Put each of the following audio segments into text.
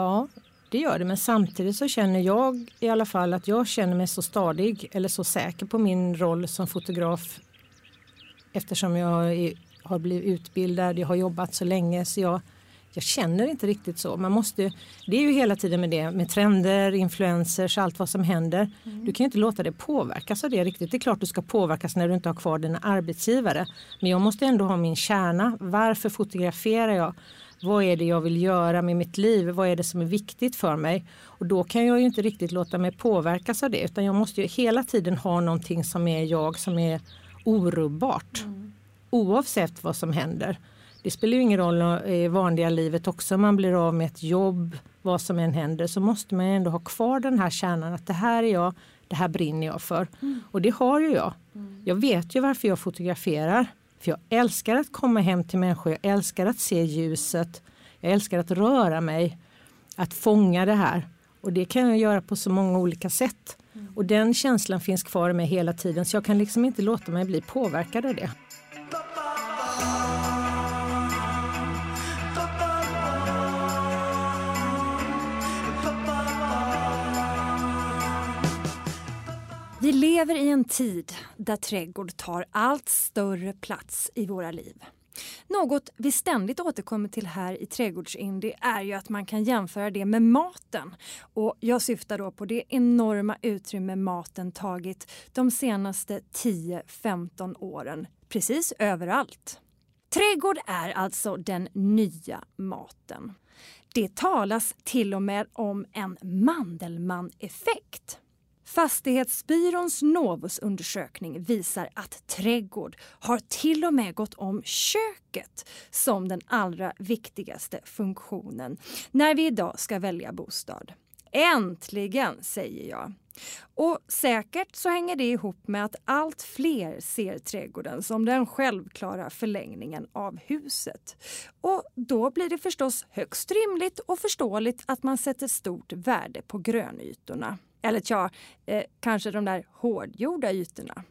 Ja, det gör det. Men samtidigt så känner jag i alla fall att jag känner mig så stadig eller så säker på min roll som fotograf eftersom jag är, har blivit utbildad, jag har jobbat så länge så jag, jag känner inte riktigt så. Man måste, det är ju hela tiden med det med trender, influencers, allt vad som händer. Mm. Du kan ju inte låta det påverkas av det riktigt. Det är klart du ska påverkas när du inte har kvar dina arbetsgivare. Men jag måste ändå ha min kärna. Varför fotograferar jag? Vad är det jag vill göra med mitt liv? Vad är det som är viktigt för mig? Och då kan jag ju inte riktigt låta mig påverkas av det utan jag måste ju hela tiden ha någonting som är jag som är orubbart. Mm. Oavsett vad som händer. Det spelar ju ingen roll i vanliga livet också om man blir av med ett jobb, vad som än händer så måste man ändå ha kvar den här kärnan att det här är jag, det här brinner jag för. Mm. Och det har ju jag. Mm. Jag vet ju varför jag fotograferar. För jag älskar att komma hem till människor, jag älskar att se ljuset, jag älskar att röra mig, att fånga det här. Och det kan jag göra på så många olika sätt. Mm. Och den känslan finns kvar i mig hela tiden så jag kan liksom inte låta mig bli påverkad av det. Vi lever i en tid där trädgård tar allt större plats i våra liv. Något vi ständigt återkommer till här i Trädgårdsindie är ju att man kan jämföra det med maten. Och jag syftar då på det enorma utrymme maten tagit de senaste 10-15 åren, precis överallt. Trädgård är alltså den nya maten. Det talas till och med om en Mandelmann-effekt. Fastighetsbyråns Novusundersökning visar att trädgård har till och med gått om köket som den allra viktigaste funktionen när vi idag ska välja bostad. Äntligen, säger jag. Och säkert så hänger det ihop med att allt fler ser trädgården som den självklara förlängningen av huset. Och då blir det förstås högst rimligt och förståeligt att man sätter stort värde på grönytorna. Eller tja, eh, kanske de där hårdgjorda ytorna.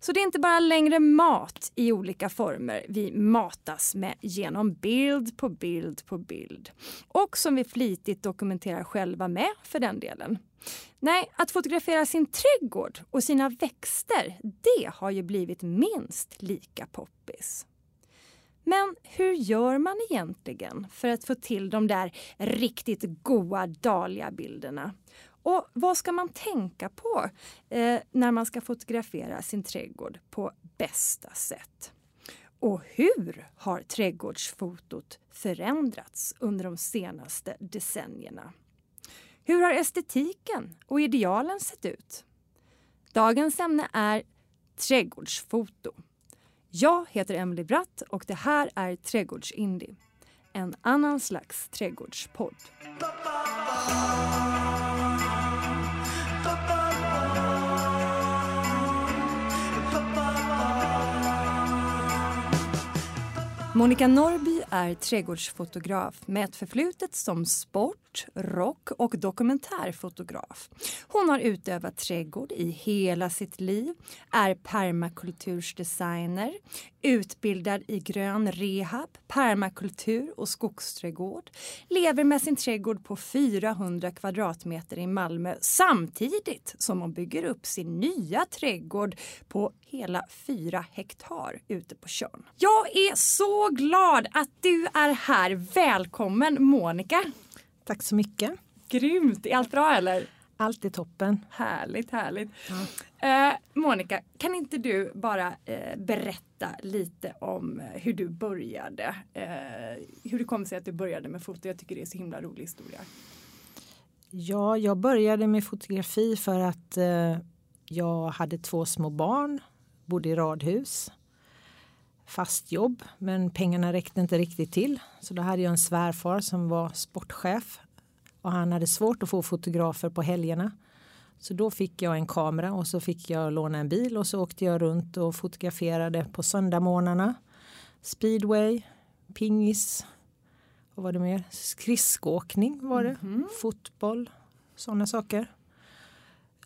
Så det är inte bara längre mat i olika former vi matas med genom bild på bild på bild. Och som vi flitigt dokumenterar själva med för den delen. Nej, att fotografera sin trädgård och sina växter, det har ju blivit minst lika poppis. Men hur gör man egentligen för att få till de där riktigt goa dahlia-bilderna? Och vad ska man tänka på eh, när man ska fotografera sin trädgård på bästa sätt? Och hur har trädgårdsfotot förändrats under de senaste decennierna? Hur har estetiken och idealen sett ut? Dagens ämne är trädgårdsfoto. Jag heter Emily Bratt och det här är Trädgårdsindie. En annan slags trädgårdspodd. Monica Norby är trädgårdsfotograf med ett förflutet som sport, rock och dokumentärfotograf. Hon har utövat trädgård i hela sitt liv, är permakultursdesigner, utbildad i grön rehab, permakultur och skogsträdgård, lever med sin trädgård på 400 kvadratmeter i Malmö samtidigt som hon bygger upp sin nya trädgård på hela 4 hektar ute på Tjörn. Jag är så glad att du är här. Välkommen Monica! Tack så mycket. Grymt! Är allt bra eller? Allt är toppen. Härligt, härligt. Ja. Eh, Monica, kan inte du bara eh, berätta lite om hur du började? Eh, hur det kom sig att du började med foto? Jag tycker det är så himla rolig historia. Ja, jag började med fotografi för att eh, jag hade två små barn, bodde i radhus fast jobb men pengarna räckte inte riktigt till. Så då hade jag en svärfar som var sportchef och han hade svårt att få fotografer på helgerna. Så då fick jag en kamera och så fick jag låna en bil och så åkte jag runt och fotograferade på söndagmorgnarna. Speedway, pingis, vad var det mer? Skridskoåkning var det, mm -hmm. fotboll, sådana saker.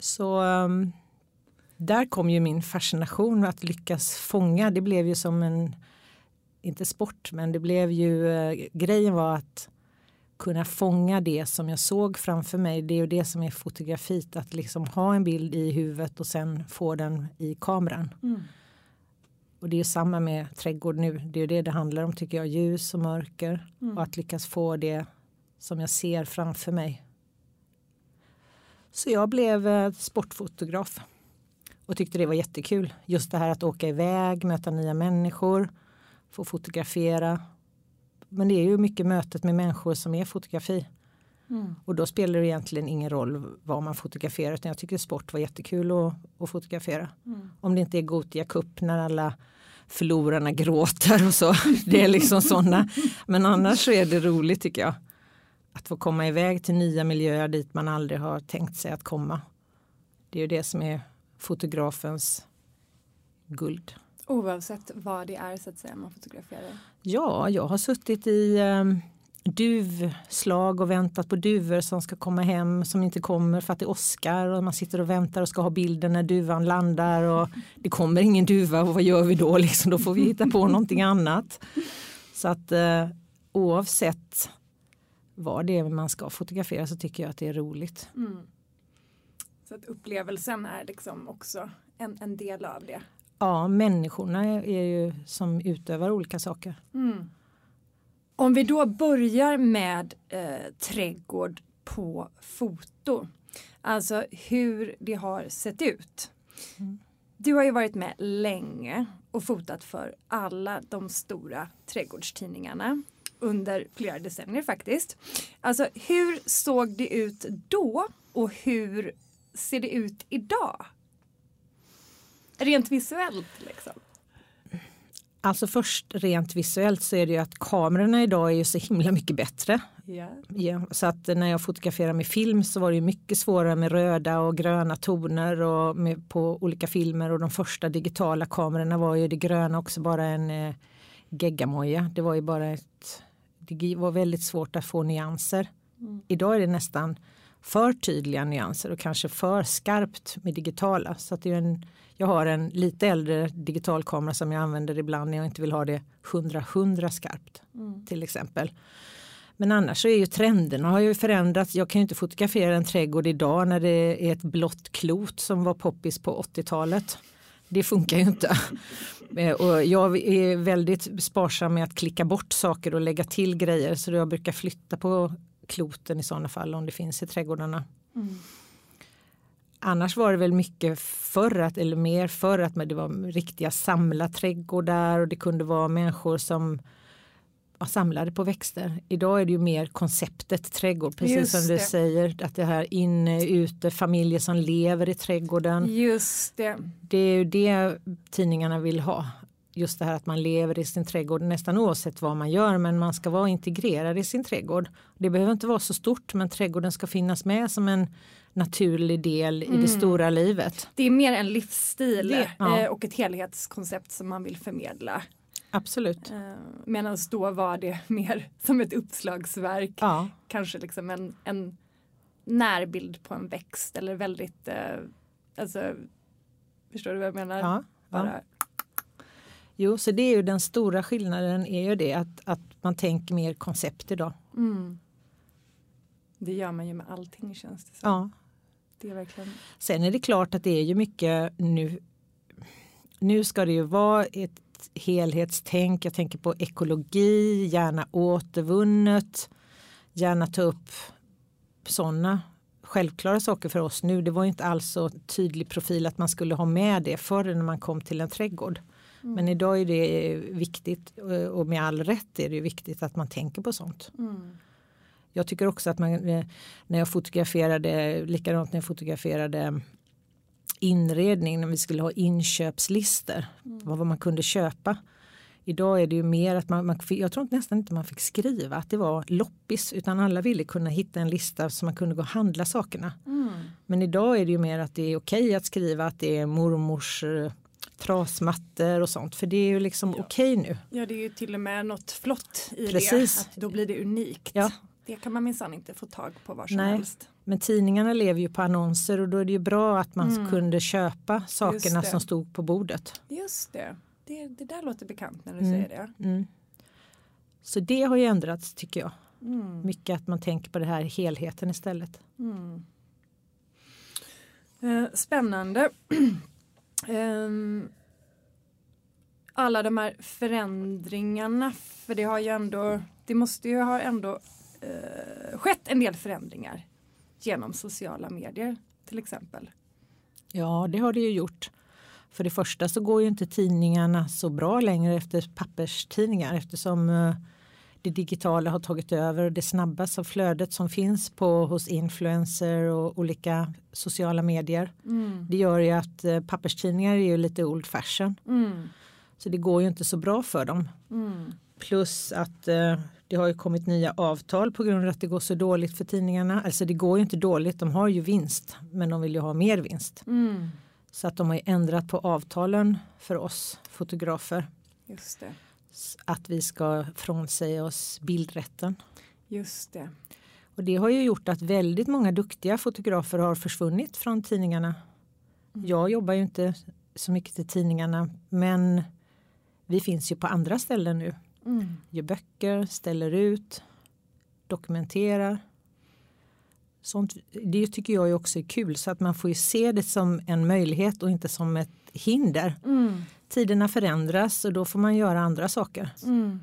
Så um, där kom ju min fascination att lyckas fånga. Det blev ju som en, inte sport, men det blev ju, eh, grejen var att kunna fånga det som jag såg framför mig. Det är ju det som är fotografiet, att liksom ha en bild i huvudet och sen få den i kameran. Mm. Och det är samma med trädgård nu. Det är det det handlar om tycker jag. Ljus och mörker Mm. och att lyckas få det som jag ser framför mig. Så jag blev eh, sportfotograf och tyckte det var jättekul. Just det här att åka iväg, möta nya människor, få fotografera. Men det är ju mycket mötet med människor som är fotografi. Mm. Och då spelar det egentligen ingen roll vad man fotograferar utan jag tycker sport var jättekul att, att fotografera. Mm. Om det inte är Gotia Cup när alla förlorarna gråter och så. Det är liksom sådana. Men annars så är det roligt tycker jag. Att få komma iväg till nya miljöer dit man aldrig har tänkt sig att komma. Det är ju det som är fotografens guld. Oavsett vad det är så att säga man fotograferar. Ja, jag har suttit i um, duvslag och väntat på duvor som ska komma hem som inte kommer för att det åskar och man sitter och väntar och ska ha bilden när duvan landar och det kommer ingen duva och vad gör vi då? Liksom, då får vi hitta på någonting annat. Så att uh, oavsett vad det är man ska fotografera så tycker jag att det är roligt. Mm. Så att upplevelsen är liksom också en, en del av det. Ja, människorna är ju som utövar olika saker. Mm. Om vi då börjar med eh, trädgård på foto. Alltså hur det har sett ut. Mm. Du har ju varit med länge och fotat för alla de stora trädgårdstidningarna under flera decennier faktiskt. Alltså hur såg det ut då och hur ser det ut idag? Rent visuellt liksom. Alltså först rent visuellt så är det ju att kamerorna idag är ju så himla mycket bättre. Ja. Ja, så att när jag fotograferade med film så var det ju mycket svårare med röda och gröna toner och med, på olika filmer och de första digitala kamerorna var ju det gröna också bara en eh, geggamoja. Det var ju bara ett, det var väldigt svårt att få nyanser. Mm. Idag är det nästan för tydliga nyanser och kanske för skarpt med digitala. Så att det är en, jag har en lite äldre digitalkamera som jag använder ibland när jag inte vill ha det 100-100 skarpt Mm. till exempel. Men annars så är ju trenderna har ju förändrats. Jag kan ju inte fotografera en trädgård idag när det är ett blått klot som var poppis på 80-talet. Det funkar ju inte. Eh, Och jag är väldigt sparsam med att klicka bort saker och lägga till grejer så jag brukar flytta på kloten i sådana fall om det finns i trädgårdarna. Mm. Annars var det väl mycket förr, att, eller mer förr, att det var riktiga samlarträdgårdar och det kunde vara människor som ja, samlade på växter. Idag är det ju mer konceptet trädgård, precis Just som du det. säger. Att det här inne, ute, familjer som lever i trädgården. Just det. Det är ju det tidningarna vill ha. Just det här att man lever i sin trädgård nästan oavsett vad man gör men man ska vara integrerad i sin trädgård. Det behöver inte vara så stort men trädgården ska finnas med som en naturlig del i det stora livet. Det är mer en livsstil Det- ja. eh, och ett helhetskoncept som man vill förmedla. Absolut. Eh, Medan då var det mer som ett uppslagsverk. Ja, Kanske liksom en, en närbild på en växt eller väldigt, eh, alltså, förstår du vad jag menar? ja. Bara, Jo, så det är ju den stora skillnaden är ju det att, att man tänker mer koncept idag. mm. Det gör man ju med allting känns det som. Ja. Det är verkligen, Sen är det klart att det är ju mycket nu. Nu ska det ju vara ett helhetstänk. Jag tänker på ekologi, gärna återvunnet, gärna ta upp sådana självklara saker för oss nu. Det var inte alls så tydlig profil att man skulle ha med det förr när man kom till en trädgård. Men idag är det viktigt och med all rätt är det viktigt att man tänker på sånt. mm. Jag tycker också att man, eh, när jag fotograferade, likadant när jag fotograferade inredning, när vi skulle ha inköpslistor, vad vad man kunde köpa. Idag är det ju mer att man, man, jag tror nästan inte man fick skriva att det var loppis utan alla ville kunna hitta en lista så man kunde gå och handla sakerna. Mm. Men idag är det ju mer att det är okej att skriva att det är mormors eh, trasmattor och sånt för det är ju liksom Ja. okej nu. Ja det är ju till och med något flott i Precis. det. Att då blir det unikt. Ja. Det kan man minsann inte få tag på var som Nej. helst. Men tidningarna lever ju på annonser och då är det ju bra att man Mm. kunde köpa sakerna som stod på bordet. Just det. det. Det där låter bekant när du Mm. säger det. Mm. Så det har ju ändrats tycker jag. Mm. Mycket att man tänker på det här helheten istället. Mm. Eh, spännande. um, alla de här förändringarna, för det har ju ändå, det måste ju ha ändå uh, skett en del förändringar genom sociala medier till exempel. Ja, det har det ju gjort. För det första så går ju inte tidningarna så bra längre efter papperstidningar eftersom uh, det digitala har tagit över det snabbaste av flödet som finns på, hos influencer och olika sociala medier. Mm. Det gör ju att eh, papperstidningar är ju lite old fashion. Mm. Så det går ju inte så bra för dem. Mm. Plus att eh, det har ju kommit nya avtal på grund av att det går så dåligt för tidningarna. Alltså det går ju inte dåligt, de har ju vinst men de vill ju ha mer vinst. Mm. Så att de har ändrat på avtalen för oss fotografer. Just det att vi ska frånsäga oss bildrätten. Just det. Och det har ju gjort att väldigt många duktiga fotografer har försvunnit från tidningarna. Mm. Jag jobbar ju inte så mycket till tidningarna men vi finns ju på andra ställen nu. Mm. Gör böcker, ställer ut, dokumenterar. Sånt, det tycker jag också är kul så att man får ju se det som en möjlighet och inte som ett hinder. Mm tiderna förändras och då får man göra andra saker. Mm.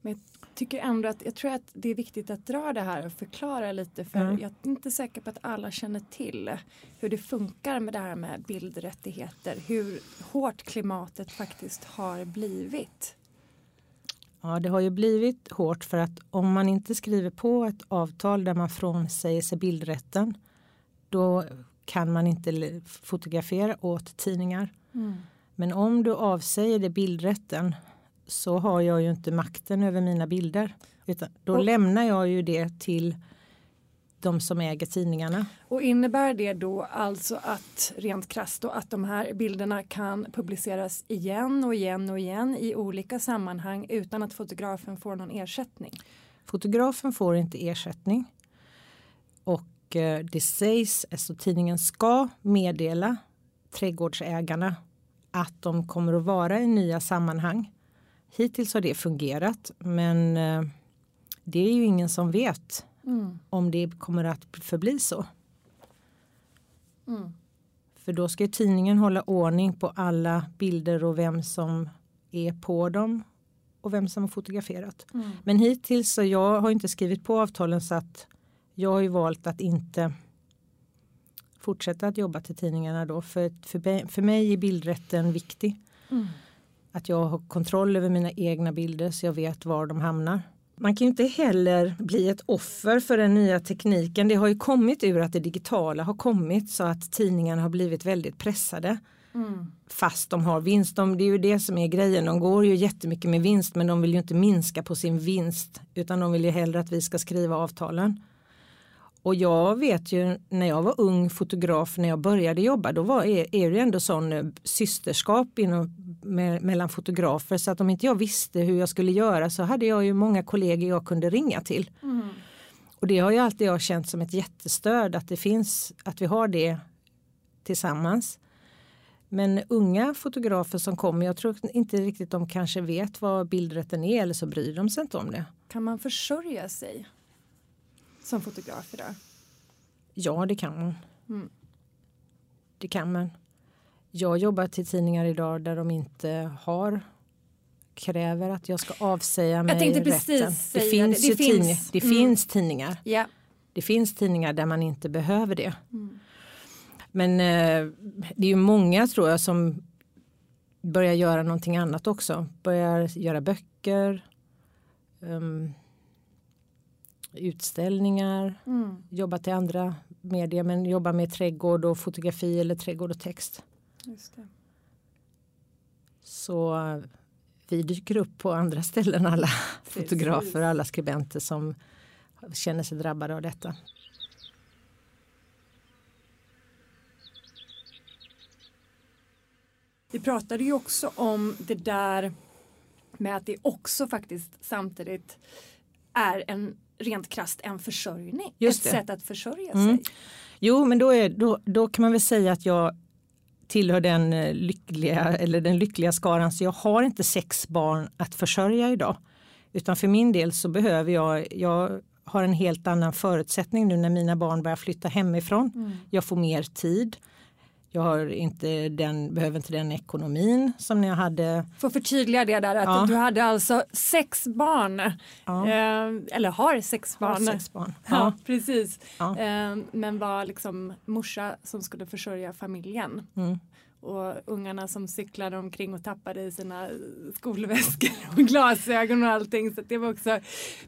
Men jag tycker ändå att jag tror att det är viktigt att dra det här och förklara lite för mm. jag är inte säker på att alla känner till hur det funkar med det här med bildrättigheter. Hur hårt klimatet faktiskt har blivit. Ja, det har ju blivit hårt för att om man inte skriver på ett avtal där man frånsäger sig bildrätten då kan man inte fotografera åt tidningar. Mm. Men om du avsäger dig bildrätten så har jag ju inte makten över mina bilder. Utan då och, lämnar jag ju det till de som äger tidningarna. Och innebär det då alltså att rent krasst då, att de här bilderna kan publiceras igen och igen och igen i olika sammanhang utan att fotografen får någon ersättning? Fotografen får inte ersättning. Och eh, det sägs, alltså tidningen ska meddela trädgårdsägarna att de kommer att vara i nya sammanhang. Hittills har det fungerat men eh, det är ju ingen som vet mm. om det kommer att förbli så. Mm. För då ska tidningen hålla ordning på alla bilder och vem som är på dem och vem som har fotograferat. Mm. Men hittills så jag har inte skrivit på avtalen så att jag har ju valt att inte fortsätta att jobba till tidningarna då. För, för, för mig är bildrätten viktig. Mm. Att jag har kontroll över mina egna bilder så jag vet var de hamnar. Man kan ju inte heller bli ett offer för den nya tekniken. Det har ju kommit ur att det digitala har kommit så att tidningarna har blivit väldigt pressade. Mm. Fast de har vinst. De, det är ju det som är grejen. De går ju jättemycket med vinst men de vill ju inte minska på sin vinst. Utan de vill ju hellre att vi ska skriva avtalen. Och jag vet ju när jag var ung fotograf när jag började jobba då var, är, är det ändå sån eh, systerskap inom, med, mellan fotografer så att om inte jag visste hur jag skulle göra så hade jag ju många kollegor jag kunde ringa till. Mm. Och det har ju alltid jag känt som ett jättestöd att det finns, att vi har det tillsammans. Men unga fotografer som kommer, jag tror inte riktigt de kanske vet vad bildrätten är eller så bryr de sig inte om det. Kan man försörja sig som fotograf idag? Ja, det kan man. Mm. Det kan man. Jag jobbar till tidningar idag där de inte har kräver att jag ska avsäga mig jag tänkte precis rätten. Det finns, det. Det, finns. Tidning, det mm. finns tidningar. Yeah. Det finns tidningar där man inte behöver det. Mm. Men eh, det är ju många tror jag som börjar göra någonting annat också. Börjar göra böcker. Um, utställningar, mm. jobba till andra medier men jobba med trädgård och fotografi eller trädgård och text. Så vi dyker upp på andra ställen alla Precis. fotografer, alla skribenter som känner sig drabbade av detta. Vi pratade ju också om det där med att det också faktiskt samtidigt är en rent krast en försörjning. Just ett det. sätt att försörja mm. sig. Jo men då, är, då, då kan man väl säga att jag tillhör den eh, lyckliga eller den lyckliga skaran så jag har inte sex barn att försörja idag. Utan för min del så behöver jag, jag har en helt annan förutsättning nu när mina barn börjar flytta hemifrån. Mm. Jag får mer tid. Jag har inte den, behöver inte den ekonomin som jag hade. Får förtydliga det där att Ja. du hade alltså sex barn. Ja. Eh, eller har sex Har barn. sex barn. Ja, Ja. precis. Eh, men var liksom morsa som skulle försörja familjen. Mm. Och ungarna som cyklade omkring och tappade i sina skolväskor och glasögon och allting. Så det var också,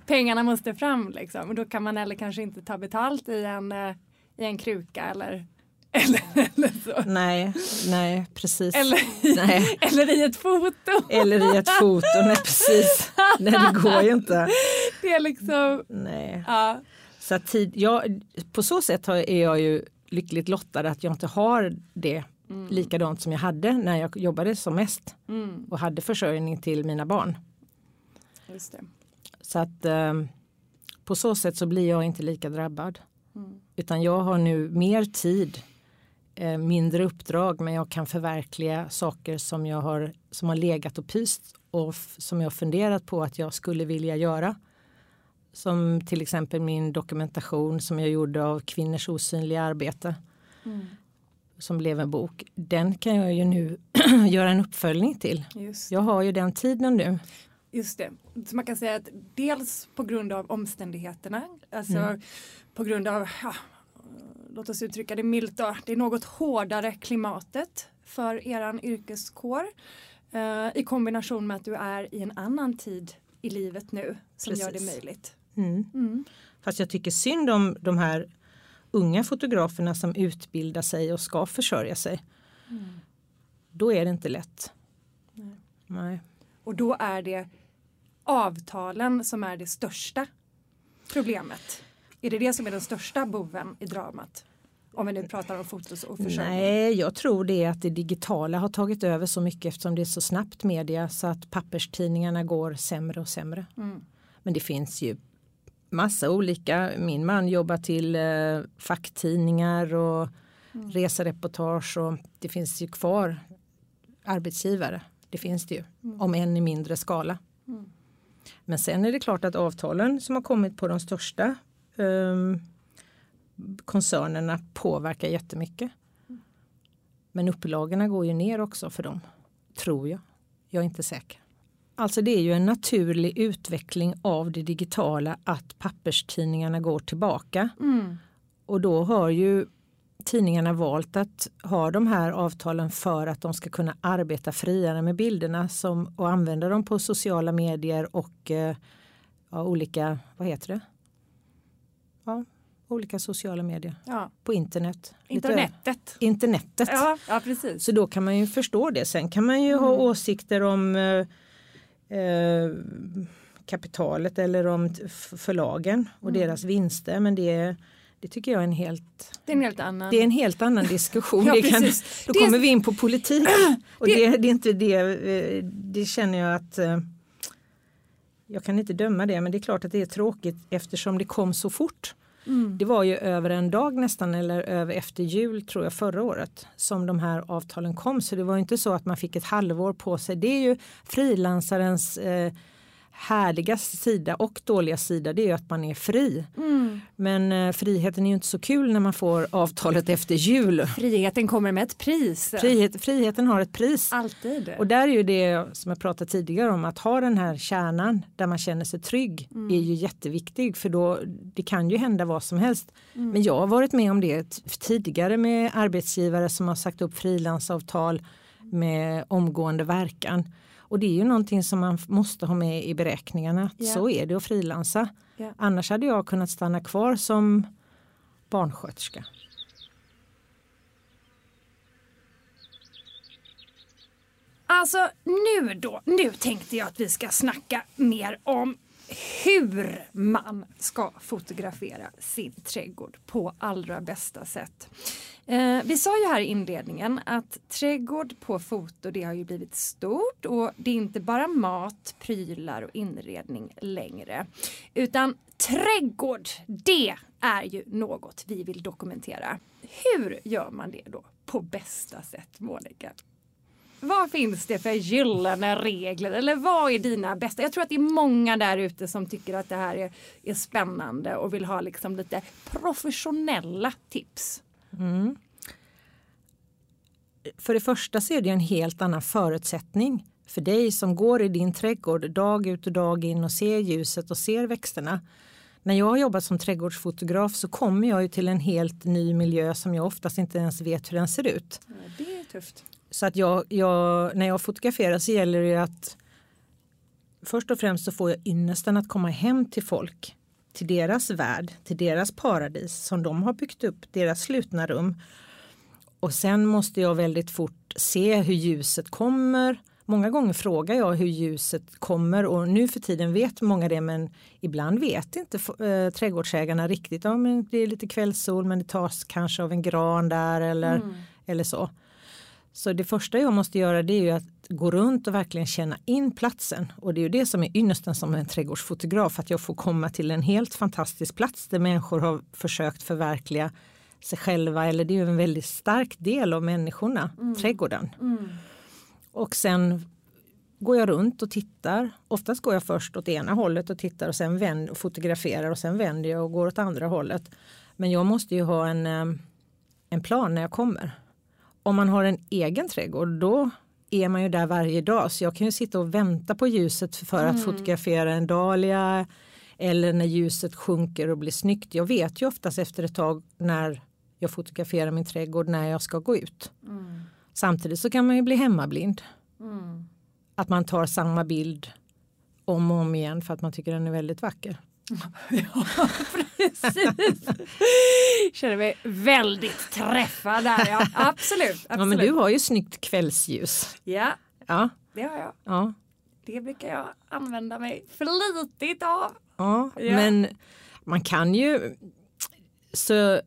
pengarna måste fram liksom. Och då kan man heller kanske inte ta betalt i en, eh, i en kruka eller, eller, eller så. Nej, nej, precis. Eller, i- Nej. eller i ett foto. Eller i ett foto, nej precis. Nej, det går ju inte. Det är liksom, Nej. ja. Så tid, jag, på så sätt är jag ju lyckligt lottad att jag inte har det likadant som jag hade när jag jobbade som mest Mm, och hade försörjning till mina barn. just det. Så att eh, på så sätt så blir jag inte lika drabbad. Mm. Utan jag har nu mer tid, eh, mindre uppdrag men jag kan förverkliga saker som jag har, som har legat och pyst och som jag funderat på att jag skulle vilja göra. Som till exempel min dokumentation som jag gjorde av kvinnors osynliga arbete Mm. som blev en bok. Den kan jag ju nu göra en uppföljning till. Jag har ju den tiden nu. just det. Så man kan säga att dels på grund av omständigheterna, alltså Mm. på grund av, ja, låt oss uttrycka det milt då, det är något hårdare klimatet för eran yrkeskår eh, i kombination med att du är i en annan tid i livet nu som gör det Precis. möjligt. Mm. Mm. Fast jag tycker synd om de här unga fotograferna som utbildar sig och ska försörja sig. Då är det inte lätt. Nej. Nej. Och då är det avtalen som är det största problemet. Är det det som är den största boven i dramat? Om vi nu pratar om fotos och försörjning. Nej, jag tror det är att det digitala har tagit över så mycket eftersom det är så snabbt media så att papperstidningarna går sämre och sämre. Mm. Men det finns ju massa olika. Min man jobbar till eh, facktidningar och Mm. resereportage och det finns ju kvar arbetsgivare. Det finns det ju, Mm. om än i mindre skala. Mm. Men sen är det klart att avtalen som har kommit på de största ehm, koncernerna påverkar jättemycket. Men upplagorna går ju ner också för dem, tror jag. Jag är inte säker. Alltså det är ju en naturlig utveckling av det digitala att papperstidningarna går tillbaka. Mm. Och då har ju tidningarna valt att ha de här avtalen för att de ska kunna arbeta friare med bilderna som, och använda dem på sociala medier och eh, ja, olika, vad heter det? Ja, olika sociala medier Ja, på internet. Internetet. internetet. Ja, ja, precis. Så då kan man ju förstå det. Sen kan man ju ha åsikter om eh, eh, kapitalet eller om förlagen och deras vinster. Men det, det tycker jag är en helt, Det är en helt annan. det är en helt annan diskussion. Ja, kan, då Det är- kommer vi in på politik. Och Det- det, det är inte det, eh, det känner jag att eh, jag kan inte döma det men det är klart att det är tråkigt eftersom det kom så fort. Mm. Det var ju över en dag nästan eller över efter jul tror jag förra året som de här avtalen kom så det var inte så att man fick ett halvår på sig. Det är ju frilansarens eh, härliga sida och dåliga sida det är ju att man är fri. Mm. Men eh, friheten är ju inte så kul när man får avtalet efter jul. Friheten kommer med ett pris. Frihet, friheten har ett pris. Alltid. Och där är ju det som jag pratade tidigare om att ha den här kärnan där man känner sig trygg är ju jätteviktig för då det kan ju hända vad som helst. Men jag har varit med om det tidigare med arbetsgivare som har sagt upp frilansavtal med omgående verkan. Och det är ju någonting som man måste ha med i beräkningarna. Ja. Så är det att frilansa. Ja. Annars hade jag kunnat stanna kvar som barnsköterska. Alltså nu då, nu tänkte jag att vi ska snacka mer om hur man ska fotografera sin trädgård på allra bästa sätt. Eh, vi sa ju här i inledningen att trädgård på foto det har ju blivit stort och det är inte bara mat, prylar och inredning längre. Utan trädgård, det är ju något vi vill dokumentera. Hur gör man det då på bästa sätt, Monica? Vad finns det för gyllene regler eller vad är dina bästa? Jag tror att det är många där ute som tycker att det här är, är spännande och vill ha liksom lite professionella tips. Mm. För det första så är det en helt annan förutsättning för dig som går i din trädgård dag ut och dag in och ser ljuset och ser växterna. När jag har jobbat som trädgårdsfotograf så kommer jag ju till en helt ny miljö som jag oftast inte ens vet hur den ser ut. Ja, det är tufft. Så att jag, jag, när jag fotograferar så gäller det att först och främst så får jag ynnesten att komma hem till folk, till deras värld, till deras paradis som de har byggt upp, deras slutna rum. Och sen måste jag väldigt fort se hur ljuset kommer. Många gånger frågar jag hur ljuset kommer och nu för tiden vet många det men ibland vet inte äh, trädgårdsägarna riktigt. Ja, men det är lite kvällssol men det tas kanske av en gran där eller, mm. eller så. Så det första jag måste göra det är ju att gå runt och verkligen känna in platsen. Och det är ju det som är ynnesten som en trädgårdsfotograf, att jag får komma till en helt fantastisk plats där människor har försökt förverkliga sig själva, eller det är ju en väldigt stark del av människorna, mm. trädgården. Mm. Och sen går jag runt och tittar. Oftast går jag först åt ena hållet och tittar och sen vänder och fotograferar och sen vänder jag och går åt andra hållet. Men jag måste ju ha en, eh, en plan när jag kommer om man har en egen trädgård då är man ju där varje dag så jag kan ju sitta och vänta på ljuset för att mm. fotografera en dahlia eller när ljuset sjunker och blir snyggt. Jag vet ju oftast efter ett tag när jag fotograferar min trädgård när jag ska gå ut. Mm. Samtidigt så kan man ju bli hemmablind. Mm. Att man tar samma bild om och om igen för att man tycker den är väldigt vacker. Ja, precis. Känner mig väldigt träffad där. Ja, absolut, absolut. Ja, men du har ju snyggt kvällsljus. Ja, ja. det har jag. Ja. Det brukar jag använda mig flitigt av. Ja, ja. men man kan ju så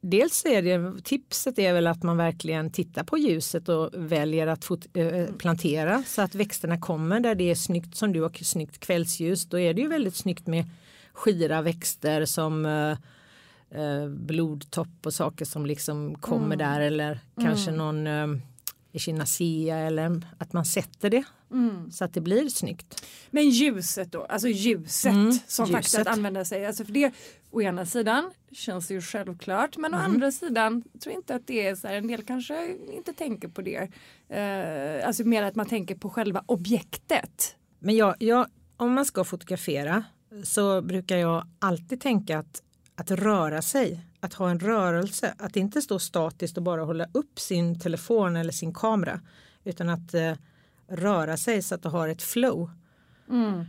Dels är det tipset är väl att man verkligen tittar på ljuset och väljer att fot, äh, plantera så att växterna kommer där det är snyggt som du har snyggt kvällsljus. Då är det ju väldigt snyggt med skira växter som eh, eh, blodtopp och saker som liksom kommer mm. där eller kanske mm. någon eh, echinacea eller att man sätter det mm. så att det blir snyggt. Men ljuset då, alltså ljuset mm, som ljuset. faktiskt att använda sig, alltså för det å ena sidan känns det ju självklart men mm. å andra sidan tror jag inte att det är så här, en del kanske inte tänker på det. Uh, alltså mer att man tänker på själva objektet. Men jag, jag, om man ska fotografera så brukar jag alltid tänka att, att röra sig, att ha en rörelse, att inte stå statiskt och bara hålla upp sin telefon eller sin kamera utan att eh, röra sig så att du har ett flow. Mm.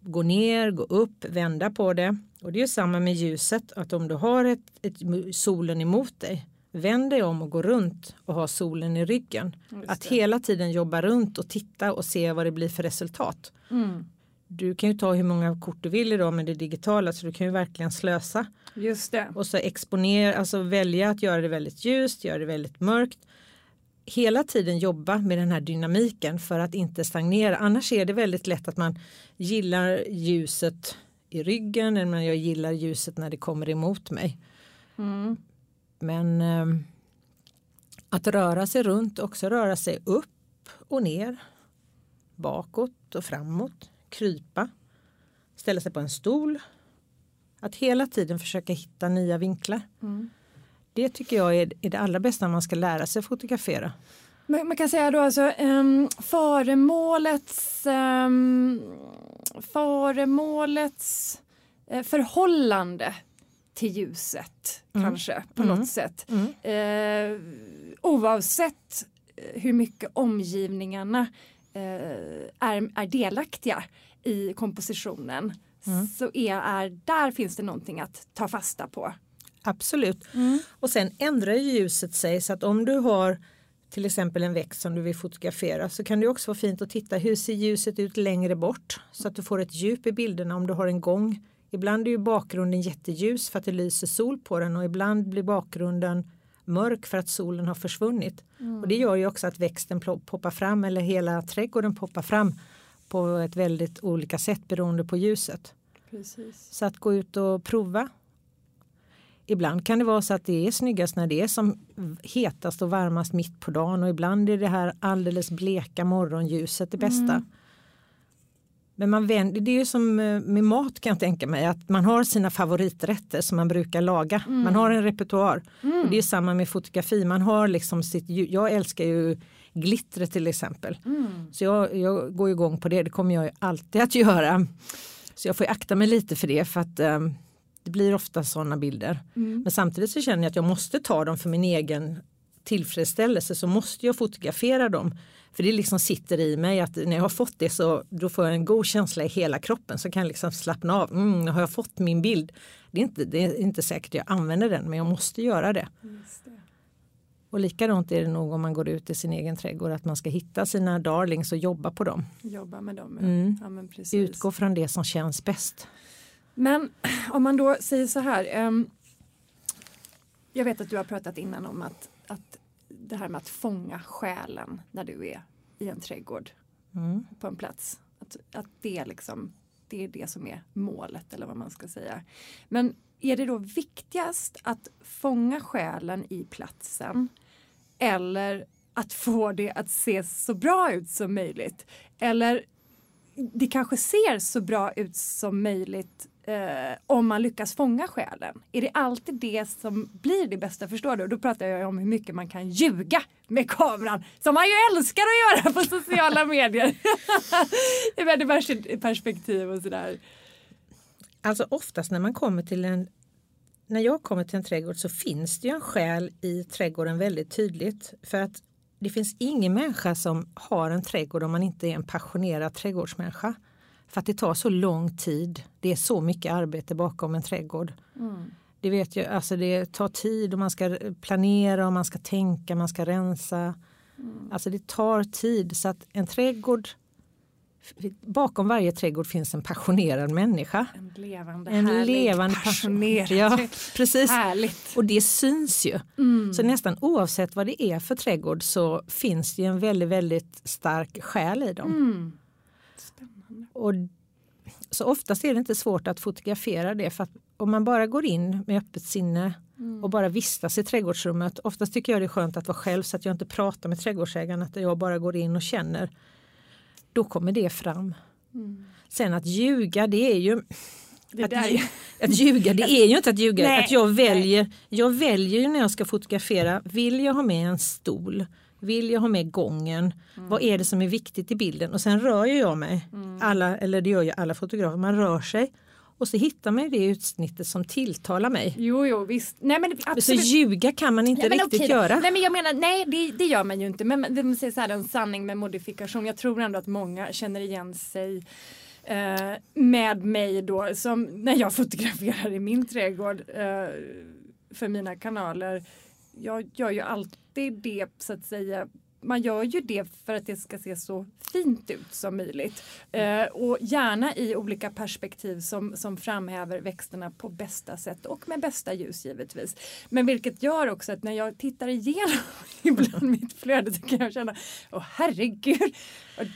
Gå ner, gå upp, vända på det. Och det är samma med ljuset, att om du har ett, ett, solen emot dig, vänd dig om och gå runt och ha solen i ryggen. Att hela tiden jobba runt och titta och se vad det blir för resultat. Mm du kan ju ta hur många kort du vill idag med det digitala så du kan ju verkligen slösa. Just det. Och så exponera, alltså välja att göra det väldigt ljust, göra det väldigt mörkt. Hela tiden jobba med den här dynamiken för att inte stagnera. Annars är det väldigt lätt att man gillar ljuset i ryggen eller jag gillar ljuset när det kommer emot mig. Mm. Men eh, att röra sig runt, också röra sig upp och ner, bakåt och framåt krypa, ställa sig på en stol. Att hela tiden försöka hitta nya vinklar. Mm. Det tycker jag är, är det allra bästa när man ska lära sig fotografera. Man, man kan säga då alltså um, föremålets, um, föremålets uh, förhållande till ljuset mm. kanske på mm. något sätt. Mm. Uh, oavsett hur mycket omgivningarna Eh, är, är delaktiga i kompositionen mm. så är, är, där finns det någonting att ta fasta på. Absolut. Mm. Och sen ändrar ljuset sig så att om du har till exempel en växt som du vill fotografera så kan det också vara fint att titta hur ser ljuset ut längre bort så att du får ett djup i bilderna om du har en gång. Ibland är ju bakgrunden jätteljus för att det lyser sol på den och ibland blir bakgrunden mörk för att solen har försvunnit. Mm. Och det gör ju också att växten poppar fram eller hela trädgården poppar fram på ett väldigt olika sätt beroende på ljuset. Precis. Så att gå ut och prova. ibland kan det vara så att det är snyggast när det är som hetast och varmast mitt på dagen och ibland är det här alldeles bleka morgonljuset det bästa. Mm. Men man vänder, det är ju som eh, med mat kan jag tänka mig att man har sina favoriträtter som man brukar laga. Mm. Man har en repertoar. Mm. Och det är samma med fotografi. Man har liksom sitt, jag älskar ju glittret till exempel. Mm. Så jag, jag går igång på det, det kommer jag alltid att göra. Så jag får akta mig lite för det för att um, det blir ofta sådana bilder. Mm. Men samtidigt så känner jag att jag måste ta dem för min egen tillfredsställelse så måste jag fotografera dem. För det liksom sitter i mig att när jag har fått det så då får jag en god känsla i hela kroppen så kan jag liksom slappna av. Mm, har jag fått min bild? Det är, inte, det är inte säkert jag använder den men jag måste göra det. det. Och likadant är det nog om man går ut i sin egen trädgård att man ska hitta sina darlings och jobba på dem. Jobba med dem, mm. ja, Utgå från det som känns bäst. Men om man då säger så här. Um, jag vet att du har pratat innan om att, att det här med att fånga själen när du är i en trädgård mm. på en plats. Att, att det, liksom, det är det som är målet eller vad man ska säga. Men är det då viktigast att fånga själen i platsen eller att få det att se så bra ut som möjligt? Eller det kanske ser så bra ut som möjligt eh, om man lyckas fånga själen. Är det alltid det som blir det bästa? Förstår du? Då pratar jag om hur mycket man kan ljuga med kameran som man ju älskar att göra på sociala medier. I människoperspektiv och sådär. Alltså oftast när man kommer till en när jag kommer till en trädgård så finns det ju en själ i trädgården väldigt tydligt. För att det finns ingen människa som har en trädgård om man inte är en passionerad trädgårdsmänniska. För att det tar så lång tid. Det är så mycket arbete bakom en trädgård. Mm. Det vet jag, alltså det tar tid och man ska planera och man ska tänka, man ska rensa. Mm. Alltså det tar tid så att en trädgård Bakom varje trädgård finns en passionerad människa. En levande, en härlig, levande passionerad. Ja, precis. Härligt. Och det syns ju. Mm. Så nästan oavsett vad det är för trädgård så finns det en väldigt, väldigt stark själ i dem. Mm. Och, så oftast är det inte svårt att fotografera det för att om man bara går in med öppet sinne mm. och bara vistas i trädgårdsrummet. Oftast tycker jag det är skönt att vara själv så att jag inte pratar med trädgårdsägaren, att jag bara går in och känner då kommer det fram. Mm. Sen att ljuga det är ju det att, är... att ljuga det är ju inte att ljuga. Nej, att jag, väljer, jag väljer när jag ska fotografera, vill jag ha med en stol? Vill jag ha med gången? Mm. Vad är det som är viktigt i bilden? Och sen rör jag mig. Mm. Alla, eller det gör ju alla fotografer, man rör sig. Och så hittar man det utsnittet som tilltalar mig. Jo, jo, visst. Nej, men absolut. Så ljuga kan man inte nej, riktigt okej, göra. Nej, men jag menar, nej, det, det gör man ju inte. Men det säger så här, en sanning med modifikation. Jag tror ändå att många känner igen sig eh, med mig då som när jag fotograferar i min trädgård eh, för mina kanaler. Jag gör ju alltid det är det så att säga man gör ju det för att det ska se så fint ut som möjligt. Eh, och gärna i olika perspektiv som, som framhäver växterna på bästa sätt och med bästa ljus givetvis. Men vilket gör också att när jag tittar igenom ibland mitt flöde så kan jag känna Åh herregud,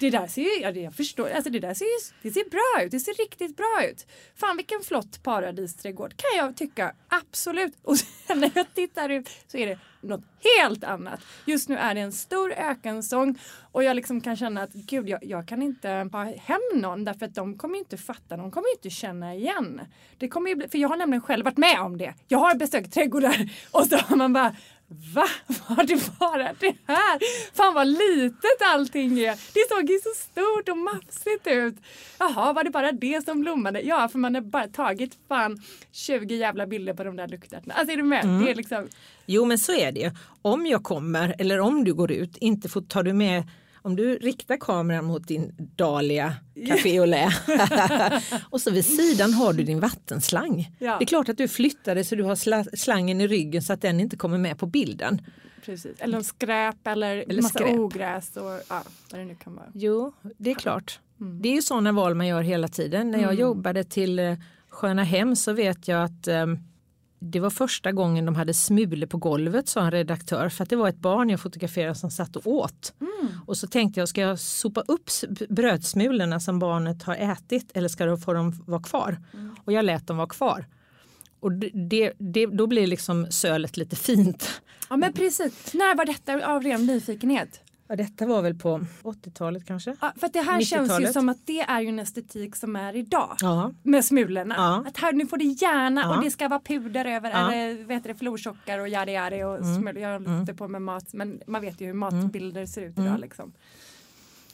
det där ser ju, ja, jag förstår, alltså det där ser ju det ser bra ut, det ser riktigt bra ut. Fan vilken flott paradisträdgård kan jag tycka, absolut. Och sen när jag tittar ut så är det något helt annat. Just nu är det en stor ökensång och jag liksom kan känna att gud, jag, jag, kan inte ha hem någon därför att de kommer inte fatta, de kommer inte känna igen. Det kommer ju bli, för jag har nämligen själv varit med om det. Jag har besökt trädgårdar och så har man bara Va? Var det bara det här? Fan vad litet allting är. Det såg ju så stort och mafsigt ut. Jaha, var det bara det som blommade? Ja, för man har bara tagit fan 20 jävla bilder på de där luktärtorna. Alltså är du med? Mm. Det är liksom... Jo men så är det. Om jag kommer eller om du går ut, inte får, tar du med om du riktar kameran mot din Dahlia Café au lait och så vid sidan har du din vattenslang. Ja. Det är klart att du flyttar det så du har slangen i ryggen så att den inte kommer med på bilden. Precis. Eller skräp eller, eller massa skräp. ogräs och ja, vad det nu kan vara. Jo, det är klart. Mm. Det är ju sådana val man gör hela tiden. När jag mm. jobbade till eh, Sköna Hem så vet jag att um, det var första gången de hade smulor på golvet sa en redaktör för att det var ett barn jag fotograferade som satt och åt. Mm. Och så tänkte jag, ska jag sopa upp brödsmulorna som barnet har ätit eller ska de få dem vara kvar? Mm. Och jag lät dem vara kvar. och det, det, då blir liksom sölet lite fint. Ja men precis. När var detta av ren nyfikenhet? Ja, detta var väl på 80-talet kanske? Ja, för det här känns ju som att det är ju en estetik som är idag. Ja. Med smulorna. Ja. Att här, nu får det gärna och det ska vara puder över Ja. eller vet det, florsockar och yadi yadi och Mm. smulor. Jag håller inte på med mat men man vet ju hur matbilder ser ut idag Mm. liksom.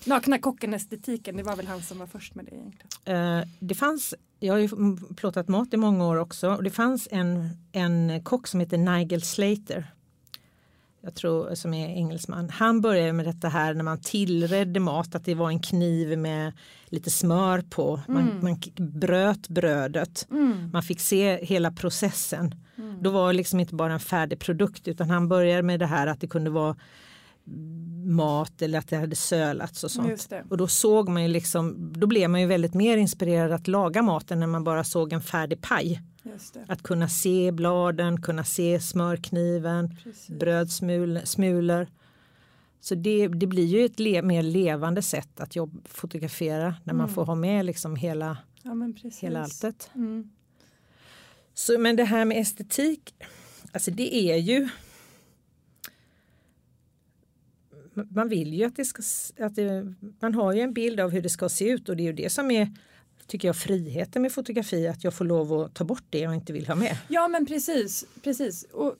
Nakna kocken-estetiken, det var väl han som var först med det egentligen. Eh, det fanns, jag har ju plåtat mat i många år också och det fanns en, en kock som heter Nigel Slater. Jag tror som är engelsman. Han började med detta här när man tillredde mat att det var en kniv med lite smör på. Man, man k- bröt brödet. Man fick se hela processen. Då var det liksom inte bara en färdig produkt utan han började med det här att det kunde vara mat eller att det hade sölats och sånt. Och då såg man ju liksom, då blev man ju väldigt mer inspirerad att laga maten när man bara såg en färdig paj. Att kunna se bladen, kunna se smörkniven, Precis. brödsmulor. Så det, det blir ju ett le, mer levande sätt att jobb, fotografera när man får ha med liksom hela, Ja hela alltet. Mm. Så, men det här med estetik, alltså det är ju man vill ju att det ska, att det, man har ju en bild av hur det ska se ut och det är ju det som är tycker jag friheten med fotografi att jag får lov att ta bort det jag inte vill ha med. Ja men precis, precis. Och,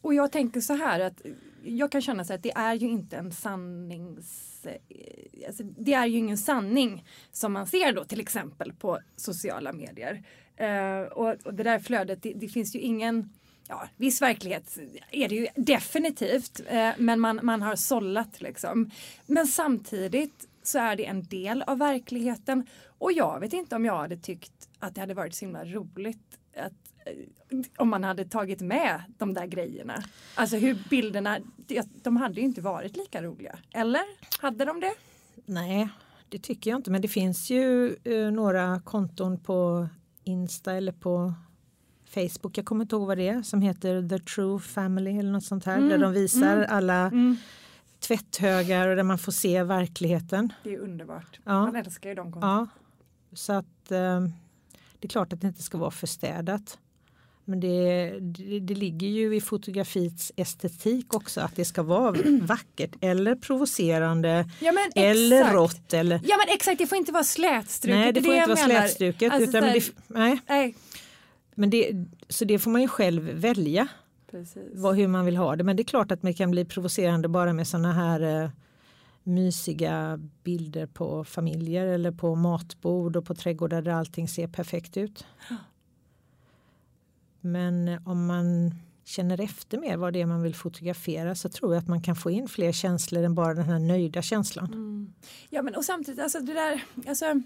och jag tänker så här att jag kan känna så här att det är ju inte en sannings... Eh, alltså, det är ju ingen sanning som man ser då till exempel på sociala medier. Uh, och, och det där flödet, det, det finns ju ingen Ja, viss verklighet är det ju definitivt, eh, men man, man har sållat liksom. Men samtidigt så är det en del av verkligheten och jag vet inte om jag hade tyckt att det hade varit så himla roligt att eh, om man hade tagit med de där grejerna. Alltså hur bilderna, de hade ju inte varit lika roliga. Eller? Hade de det? Nej, det tycker jag inte men det finns ju eh, några konton på Insta eller på Facebook, jag kommer inte ihåg vad det är, som heter The True Family eller något sånt här där de visar alla tvätthögar och där man får se verkligheten. Det är underbart. Ja. Man älskar ju de kontona. Ja, så att eh, det är klart att det inte ska vara förstädat. Men det, det, det ligger ju i fotografiets estetik också att det ska vara vackert eller provocerande Ja, eller rått. Eller, Ja men exakt, det får inte vara slätstruket. nej, det får inte jag vara menar. slätstruket. Alltså, utan här- det, nej, Nej, men det, så det får man ju själv välja vad, hur man vill ha det. Men det är klart att det kan bli provocerande bara med sådana här eh, mysiga bilder på familjer eller på matbord och på trädgårdar där allting ser perfekt ut. Men eh, om man känner efter mer vad det är man vill fotografera så tror jag att man kan få in fler känslor än bara den här nöjda känslan. Ja men och samtidigt, alltså det där, alltså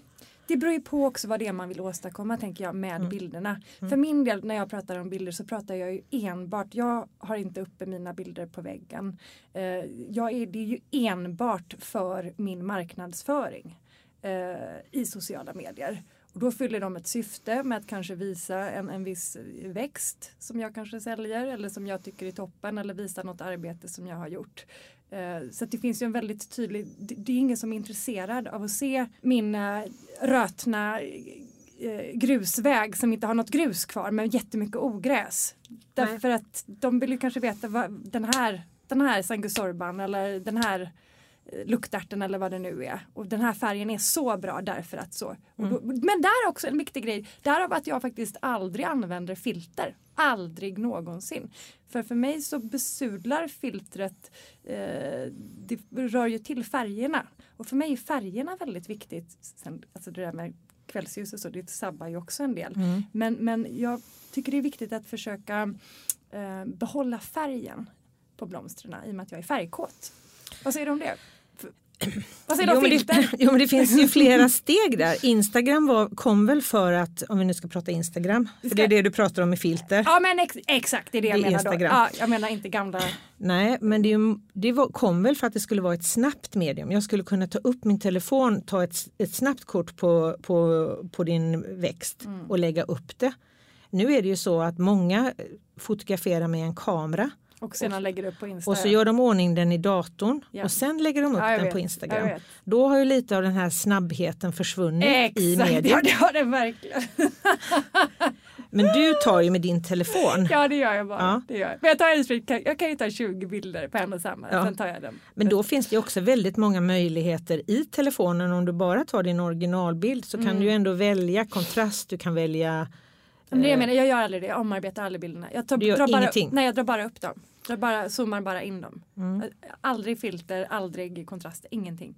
det beror ju på också vad det är man vill åstadkomma tänker jag med Mm. bilderna. För min del när jag pratar om bilder så pratar jag ju enbart, jag har inte uppe mina bilder på väggen. Eh, jag är, det är ju enbart för min marknadsföring eh, i sociala medier. Och då fyller de ett syfte med att kanske visa en, en viss växt som jag kanske säljer eller som jag tycker är toppen eller visa något arbete som jag har gjort. Eh, Så det finns ju en väldigt tydlig, det är ingen som är intresserad av att se min eh, rötna eh, grusväg som inte har något grus kvar men jättemycket ogräs. Därför att de vill ju kanske veta vad den här, den här sangusorban eller den här luktärten eller vad det nu är. Och den här färgen är så bra därför att så. Och då, men där är också en viktig grej, därav att jag faktiskt aldrig använder filter. Aldrig någonsin. För för mig så besudlar filtret, eh, det rör ju till färgerna. Och för mig är färgerna väldigt viktigt. Sen, alltså det där med kvällsljus och så, det sabbar ju också en del. Mm. Men, men jag tycker det är viktigt att försöka eh, behålla färgen på blomstren i och med att jag är färgkåt. Vad säger du om det? Vad säger Jo men, filter? det, jo men det finns ju flera steg där. Instagram var, kom väl för att, om vi nu ska prata Instagram, för det är det du pratar om med filter. Ja men ex exakt det är det jag Det menar då. Instagram. Ja, jag menar inte gamla. Nej, men det, det var, kom väl för att det skulle vara ett snabbt medium. Jag skulle kunna ta upp min telefon, ta ett, ett snabbt kort på, på, på din växt och lägga upp det. Nu är det ju så att många fotograferar med en kamera Och sedan lägger upp på Insta. och så gör de ordning den i datorn Ja. och sen lägger de upp Ja, den vet, på Instagram. Då har ju lite av den här snabbheten försvunnit i Exakt, mediet. ja det har det verkligen. Men du tar ju med din telefon. Ja det gör jag bara. Ja. Det gör jag. Men jag, tar jag kan ju ta 20 bilder på en och samma. Ja. Sen tar jag den. Men då finns det ju också väldigt många möjligheter i telefonen. Om du bara tar din originalbild så kan Mm. du ändå välja kontrast. Du kan välja Men det jag menar, jag gör aldrig det. Jag omarbetar aldrig bilderna. Jag tar, Du gör drar bara, ingenting? Nej jag drar bara upp dem. Jag bara, zoomar bara in dem. Mm. Aldrig filter, aldrig kontrast, ingenting.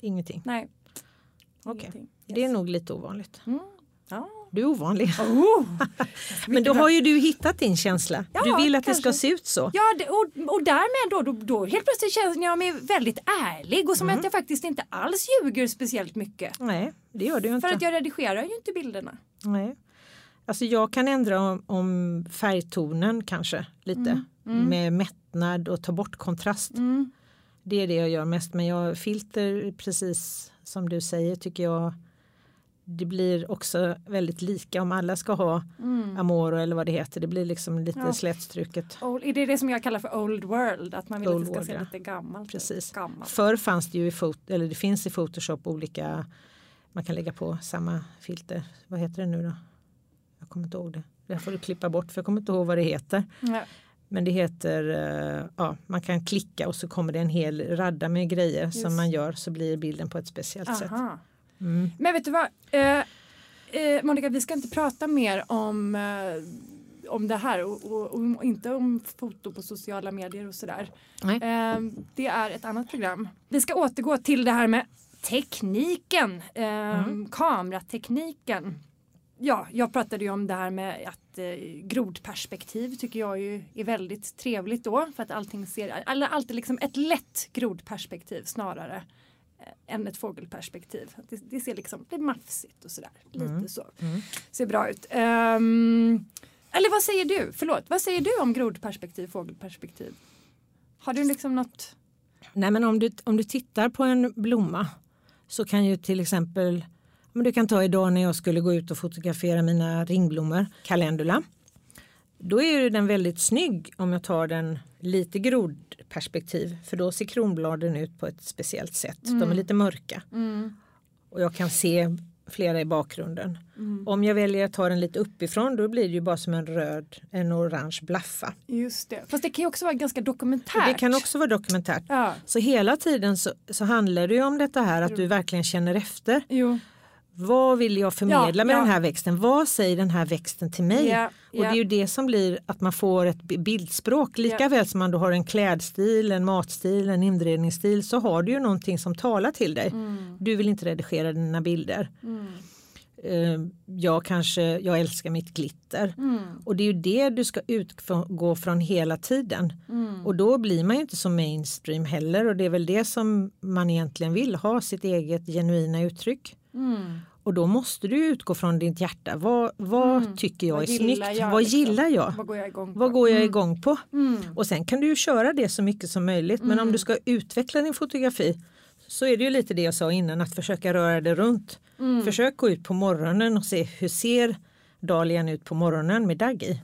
ingenting. Nej. Okej. Ingenting. Det är nog lite ovanligt. Mm. Ja. Du är ovanlig. Oh. Men då har ju du hittat din känsla. Ja, du vill att det ska kanske. se ut så. Ja, det, och, och därmed då, då, då helt plötsligt känner jag mig väldigt ärlig och som Mm. att jag faktiskt inte alls ljuger speciellt mycket. Nej, det gör du ju inte. För att jag redigerar ju inte bilderna. Nej. Alltså jag kan ändra om, om färgtonen kanske lite. Med mättnad och ta bort kontrast. Mm. Det är det jag gör mest. Men jag filter precis som du säger tycker jag. Det blir också väldigt lika om alla ska ha Amoro eller vad det heter. Det blir liksom lite Mm. Ja. slätstruket. Old, är det det som jag kallar för old world? Att man vill Old att det ska world, se lite gammalt. Precis. Gammalt. Förr fanns det ju i eller det finns i Photoshop olika man kan lägga på samma filter. Vad heter det nu då? Jag kommer inte ihåg det. Det får du klippa bort för jag kommer inte ihåg vad det heter. Ja. Men det heter, eh, ja, man kan klicka och så kommer det en hel radda med grejer Just. som man gör så blir bilden på ett speciellt sätt. Aha. Mm. Men vet du vad? Eh, eh, Monica, vi ska inte prata mer om, eh, om det här och, och, och inte om foto på sociala medier och sådär. Eh, det är ett annat program. Vi ska återgå till det här med tekniken, eh, kameratekniken. Ja, jag pratade ju om det här med att eh, grodperspektiv tycker jag ju är väldigt trevligt då för att allting ser, eller alltid liksom ett lätt grodperspektiv snarare eh, än ett fågelperspektiv. Det, det ser liksom, det är mafsigt och sådär. Lite så. Mm. Ser bra ut. Ehm, eller vad säger du? Förlåt, vad säger du om grodperspektiv, fågelperspektiv? Har du liksom något? Nej men om du, om du tittar på en blomma så kan ju till exempel men du kan ta idag när jag skulle gå ut och fotografera mina ringblommor, calendula. Då är ju den väldigt snygg om jag tar den lite grodperspektiv för då ser kronbladen ut på ett speciellt sätt. De är lite mörka och jag kan se flera i bakgrunden. Om jag väljer att ta den lite uppifrån då blir det ju bara som en röd, en orange blaffa. Just det. Fast det kan ju också vara ganska dokumentärt. Det kan också vara dokumentärt. Ja, Så hela tiden så, så handlar det ju om detta här att du verkligen känner efter. jo. Vad vill jag förmedla Ja, med ja. den här växten? Vad säger den här växten till mig? Ja, Och det är ju det som blir att man får ett bi- bildspråk. Lika väl som man då har en klädstil, en matstil, en inredningsstil så har du ju någonting som talar till dig. Mm. Du vill inte redigera dina bilder. Eh, Jag kanske, jag älskar mitt glitter. Mm. Och det är ju det du ska utgå från hela tiden. Mm. Och då blir man ju inte så mainstream heller och det är väl det som man egentligen vill ha sitt eget genuina uttryck. Mm. Och då måste du utgå från ditt hjärta. Vad, vad tycker jag Vad är snyggt? jag, vad liksom? gillar jag? Vad går jag igång på? Vad går jag Mm. igång på? Mm. Och sen kan du ju köra det så mycket som möjligt. Men om du ska utveckla din fotografi så är det ju lite det jag sa innan att försöka röra det runt. Mm. Försök gå ut på morgonen och se hur ser dahlian ut på morgonen med dagg i.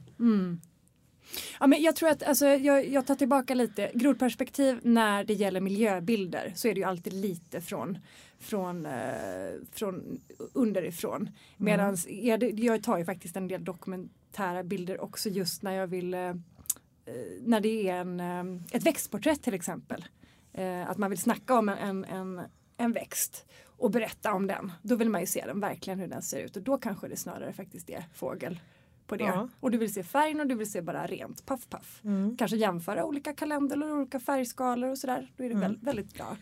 Ja, men jag tror att alltså, jag, jag tar tillbaka lite. Grodperspektiv när det gäller miljöbilder så är det ju alltid lite från, från, eh, från underifrån. Medan jag tar ju faktiskt en del dokumentära bilder också just när jag vill eh, eh, när det är en, ett växtporträtt till exempel. Att man vill snacka om en, en, en växt och berätta om den. Då vill man ju se den verkligen hur den ser ut och då kanske det snarare faktiskt är fågel på det. Ja. Och du vill se färgen och du vill se bara rent paff paff. Mm. Kanske jämföra olika kalendrar och olika färgskalor och sådär. Då är det Mm. väl, väldigt bra.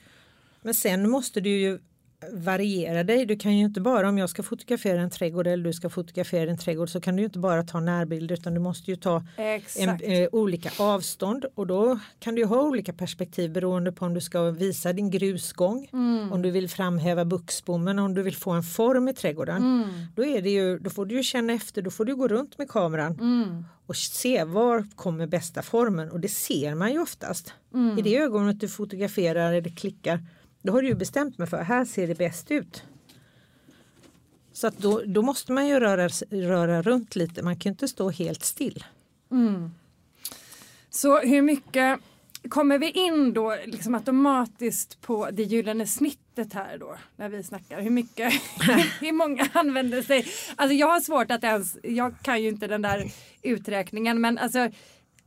Men sen måste du ju variera dig. Du kan ju inte bara om jag ska fotografera en trädgård eller du ska fotografera en trädgård så kan du ju inte bara ta närbilder utan du måste ju ta en, eh, olika avstånd och då kan du ha olika perspektiv beroende på om du ska visa din grusgång, Mm. om du vill framhäva buxbommen, om du vill få en form i trädgården. Mm. Då, är det ju, då får du ju känna efter, då får du gå runt med kameran Mm. och se var kommer bästa formen och det ser man ju oftast. Mm. I det ögonblicket du fotograferar eller klickar då har du ju bestämt mig för här ser det bäst ut. Så att då, då måste man ju röra, röra runt lite, man kan ju inte stå helt still. Mm. Så hur mycket kommer vi in då liksom automatiskt på det gyllene snittet här då när vi snackar hur mycket, hur många använder sig. Alltså jag har svårt att ens, jag kan ju inte den där uträkningen men alltså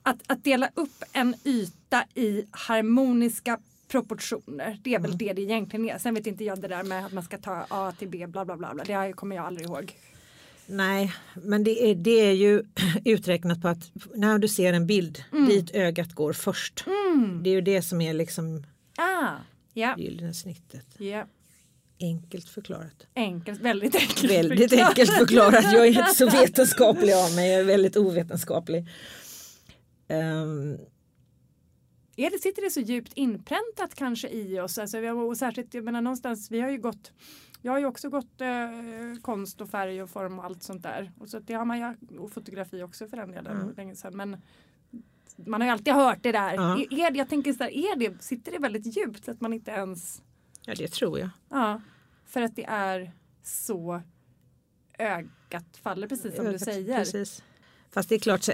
att, att dela upp en yta i harmoniska proportioner. Det är väl mm. det det egentligen är. Sen vet inte jag det där med att man ska ta A till B bla bla bla. bla. Det kommer jag aldrig ihåg. Nej, men det är, det är ju uträknat på att när du ser en bild mm. dit ögat går först. Mm. Det är ju det som är liksom ah, yeah. gyllene snittet. Yeah. Enkelt förklarat. Enkelt, väldigt enkelt Väldigt förklarat. enkelt förklarat. Jag är inte så vetenskaplig av mig, jag är väldigt ovetenskaplig. Um, är det, sitter det så djupt inpräntat kanske i oss? Alltså, och särskilt, jag menar någonstans, vi har ju gått jag har ju också gått eh, konst och färg och form och allt sånt där. Och, så det har man ju, och fotografi också för den delen. Mm. Länge sedan. Men man har ju alltid hört det där. Ja. Är, jag tänker så här, är det, sitter det väldigt djupt att man inte ens... Ja det tror jag. Ja, för att det är så ögat faller precis som du säger. Precis. Fast det är klart,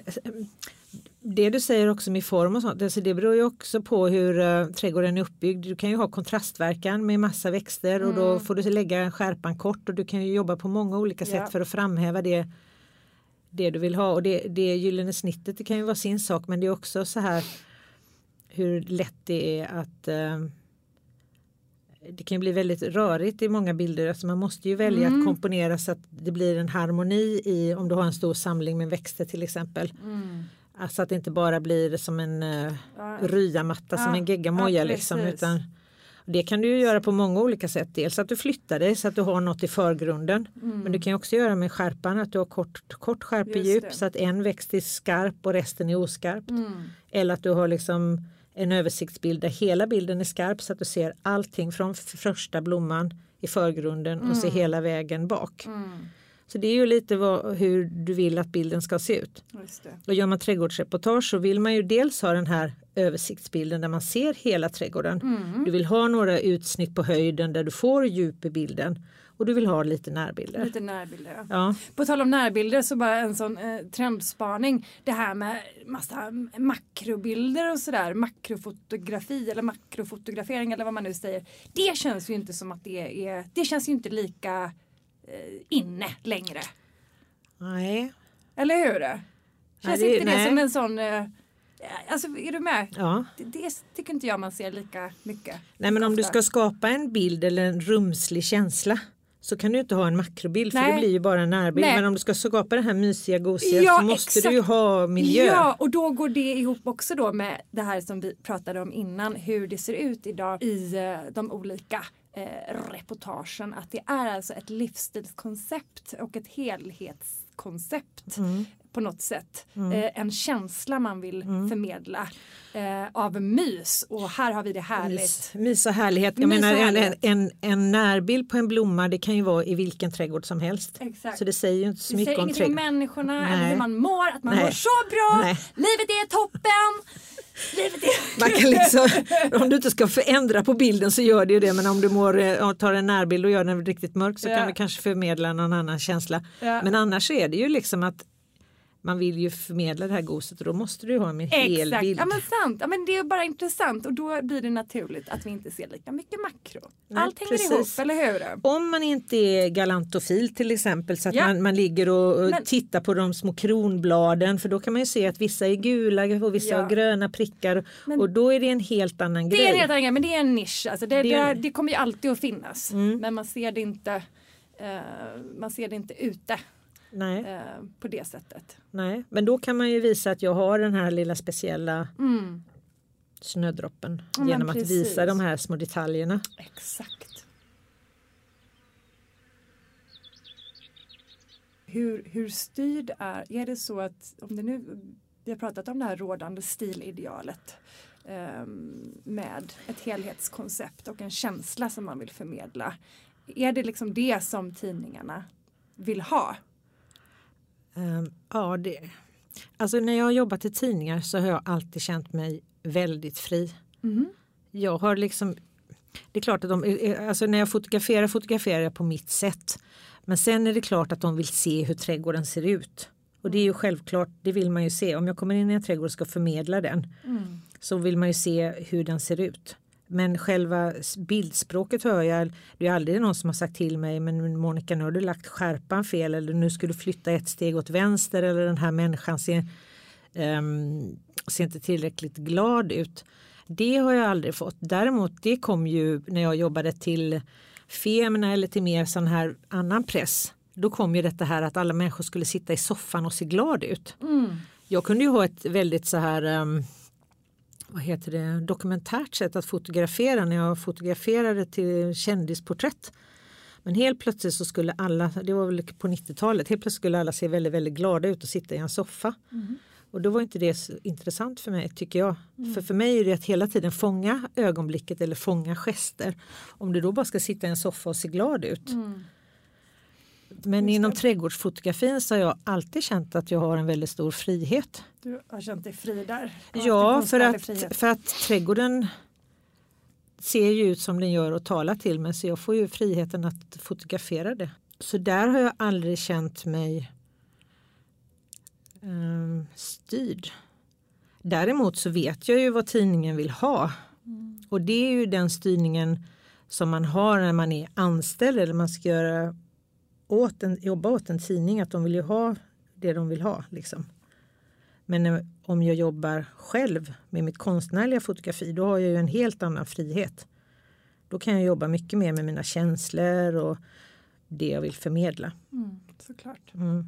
det du säger också med form och sånt, alltså det beror ju också på hur uh, trädgården är uppbyggd. Du kan ju ha kontrastverkan med massa växter mm. och då mm. får du lägga skärpan kort och du kan ju jobba på många olika sätt ja. för att framhäva det, det du vill ha. Och det, det gyllene snittet det kan ju vara sin sak men det är också så här hur lätt det är att uh, det kan bli väldigt rörigt i många bilder. Alltså man måste ju välja mm. att komponera så att det blir en harmoni i om du har en stor samling med växter till exempel. Mm. Alltså att det inte bara blir som en uh, ryamatta ja. som en geggamoja ja, liksom. Utan det kan du göra på många olika sätt. Dels att du flyttar dig så att du har något i förgrunden. Mm. Men du kan också göra med skärpan att du har kort, kort skärpedjup så att en växt är skarp och resten är oskarpt. Mm. Eller att du har liksom en översiktsbild där hela bilden är skarp så att du ser allting från första blomman i förgrunden mm. och ser mm. hela vägen bak. Så det är ju lite vad, hur du vill att bilden ska se ut. Och gör man trädgårdsreportage så vill man ju dels ha den här översiktsbilden där man ser hela trädgården. Mm. Du vill ha några utsnitt på höjden där du får djup i bilden och du vill ha lite närbilder. Lite närbilder ja. ja. På tal om närbilder så bara en sån eh, trendspaning. Det här med massa makrobilder och sådär. Makrofotografi eller makrofotografering eller vad man nu säger. Det känns ju inte som att det är, det känns ju inte lika inne längre. Nej. Eller hur? Känns nej, det, inte det nej. som en sån eh, Alltså är du med? Ja. Det, det, tycker inte jag man ser lika mycket. Nej men om du ska skapa en bild eller en rumslig känsla så kan du inte ha en makrobild för det blir ju bara en närbild. Nej. Men om du ska skapa den här mysiga gosiga ja, så måste exakt. du ju ha miljö. Ja och då går det ihop också då med det här som vi pratade om innan hur det ser ut idag i eh, de olika eh, reportagen att det är alltså ett livsstilskoncept och ett helhetskoncept mm. på något sätt. Mm. Eh, en känsla man vill mm. förmedla eh, av mys och här har vi det härligt. Mys, mys och härlighet. Jag mys menar, härlighet. En, en, en, närbild på en blomma det kan ju vara i vilken trädgård som helst. Exakt. Så det säger ju inte så det mycket om trädgården. Det säger ingenting om människorna Nej. eller hur man mår, att man Nej. mår så bra, Nej. livet är toppen. Man kan liksom, om du inte ska förändra på bilden så gör det ju det men om du mår, eh, tar en närbild och gör den riktigt mörk så ja. kan du kanske förmedla någon annan känsla. Ja. Men annars är det ju liksom att man vill ju förmedla det här goset och då måste du ha en hel Exakt. bild. Ja men sant, ja, men det är bara intressant och då blir det naturligt att vi inte ser lika mycket makro. Nej, Allt hänger precis. ihop, eller hur? Om man inte är galantofil till exempel så att ja. man, man ligger och, och men... tittar på de små kronbladen för då kan man ju se att vissa är gula och vissa ja. har gröna prickar men... och då är det en helt annan grej. Det är en helt annan grej men det är en nisch, alltså det, det, det, det kommer ju alltid att finnas mm. men man ser det inte, uh, man ser det inte ute. Nej. Eh, på det sättet. Nej, men då kan man ju visa att jag har den här lilla speciella mm. snödroppen ja, genom att visa de här små detaljerna. Exakt. Hur, hur styrd är, är det så att om det nu, vi har pratat om det här rådande stilidealet eh, med ett helhetskoncept och en känsla som man vill förmedla. Är det liksom det som tidningarna vill ha? Um, ja, det, alltså när jag har jobbat i tidningar så har jag alltid känt mig väldigt fri. Mm. Jag har liksom, det är klart att de, eh, eh, alltså när jag fotograferar fotograferar jag på mitt sätt. Men sen är det klart att de vill se hur trädgården ser ut. Och det är ju självklart, det vill man ju se. Om jag kommer in i en trädgård och ska förmedla den mm. så vill man ju se hur den ser ut. Men själva bildspråket hör jag, det är aldrig någon som har sagt till mig men Monica nu har du lagt skärpan fel eller nu skulle du flytta ett steg åt vänster eller den här människan ser, um, ser inte tillräckligt glad ut. Det har jag aldrig fått. Däremot det kom ju när jag jobbade till Femina eller till mer sån här annan press. Då kom ju detta här att alla människor skulle sitta i soffan och se glad ut. Mm. Jag kunde ju ha ett väldigt så här um, vad heter det, dokumentärt sätt att fotografera när jag fotograferade till kändisporträtt. Men helt plötsligt så skulle alla, det var väl på 90-talet, helt plötsligt skulle alla se väldigt, väldigt glada ut och sitta i en soffa. Mm. Och då var inte det så intressant för mig tycker jag. Mm. För för mig är det att hela tiden fånga ögonblicket eller fånga gester. Om du då bara ska sitta i en soffa och se glad ut. Mm. Men inom trädgårdsfotografin så har jag alltid känt att jag har en väldigt stor frihet. Du har känt dig fri där? Ja, för att, för att trädgården ser ju ut som den gör och talar till mig så jag får ju friheten att fotografera det. Så där har jag aldrig känt mig um, styrd. Däremot så vet jag ju vad tidningen vill ha. Mm. Och det är ju den styrningen som man har när man är anställd eller man ska göra åt en, jobba åt en tidning att de vill ju ha det de vill ha. Liksom. Men om jag jobbar själv med mitt konstnärliga fotografi då har jag ju en helt annan frihet. Då kan jag jobba mycket mer med mina känslor och det jag vill förmedla. Mm, såklart. Mm.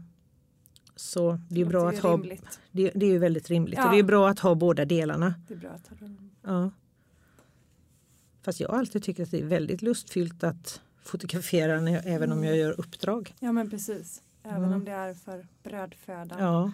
Så det är det bra att ha. Det, det, är ju väldigt rimligt ja. och det är bra att ha båda delarna. Det är bra att ha Ja. Fast jag har alltid tyckt att det är väldigt lustfyllt att fotografera när jag, även om jag mm. gör uppdrag. Ja men precis. Även mm. om det är för brödfödan. Ja.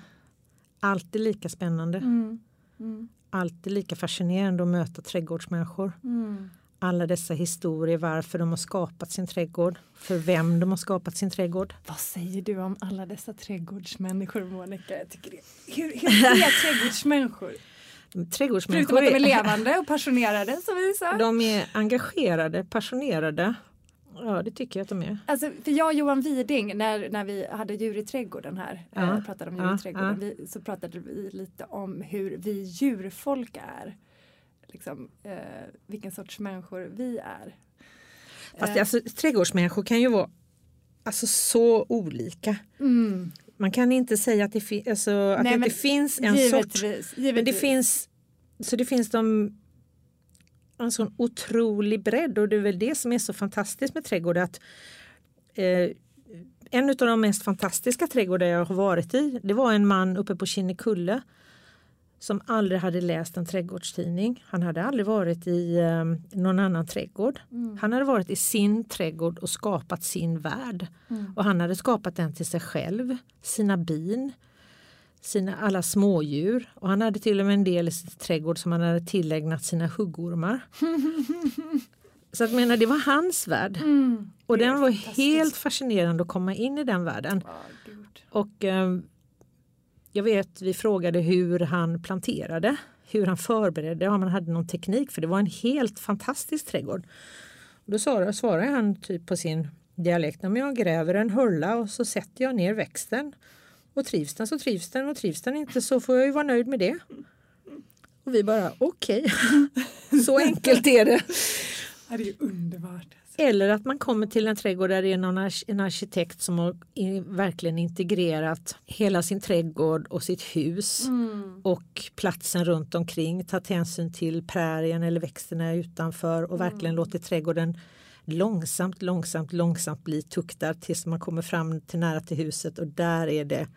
Alltid lika spännande. Mm. Mm. Alltid lika fascinerande att möta trädgårdsmänniskor. Mm. Alla dessa historier varför de har skapat sin trädgård. För vem de har skapat sin trädgård. Vad säger du om alla dessa trädgårdsmänniskor Monica? Jag tycker det. Hur, hur är trädgårdsmänniskor? Trädgårdsmänniskor Förutom att de är levande och passionerade som vi sa. De är engagerade, passionerade Ja det tycker jag att de är. Alltså, för jag och Johan Widing när, när vi hade djur i trädgården här, ja. äh, pratade om djur ja. i trädgården, ja. vi, så pratade vi lite om hur vi djurfolk är. Liksom, eh, vilken sorts människor vi är. Fast eh. alltså, trädgårdsmänniskor kan ju vara alltså, så olika. Mm. Man kan inte säga att det, fi alltså, att Nej, det inte finns en givetvis, sort. Givetvis. Men det finns, så det finns de en sån otrolig bredd och det är väl det som är så fantastiskt med trädgård. Att, eh, en av de mest fantastiska trädgårdar jag har varit i det var en man uppe på Kinnekulle som aldrig hade läst en trädgårdstidning. Han hade aldrig varit i eh, någon annan trädgård. Mm. Han hade varit i sin trädgård och skapat sin värld. Mm. Och han hade skapat den till sig själv, sina bin, sina alla smådjur och han hade till och med en del i sin trädgård som han hade tillägnat sina huggormar. Så att menar, det var hans värld. Mm, och den var helt fascinerande att komma in i den världen. Oh, och eh, jag vet vi frågade hur han planterade, hur han förberedde, om han hade någon teknik för det var en helt fantastisk trädgård. Då svarade han typ på sin dialekt, om jag gräver en hulla och så sätter jag ner växten och trivs den så trivs den och trivs den inte så får jag ju vara nöjd med det. Och vi bara okej, okay. så enkelt är det. Ja, det är underbart. Eller att man kommer till en trädgård där det är någon en arkitekt som har verkligen integrerat hela sin trädgård och sitt hus mm. och platsen runt omkring, tagit hänsyn till prärien eller växterna utanför och mm. verkligen låtit trädgården långsamt, långsamt, långsamt bli tuktad tills man kommer fram till nära till huset och där är det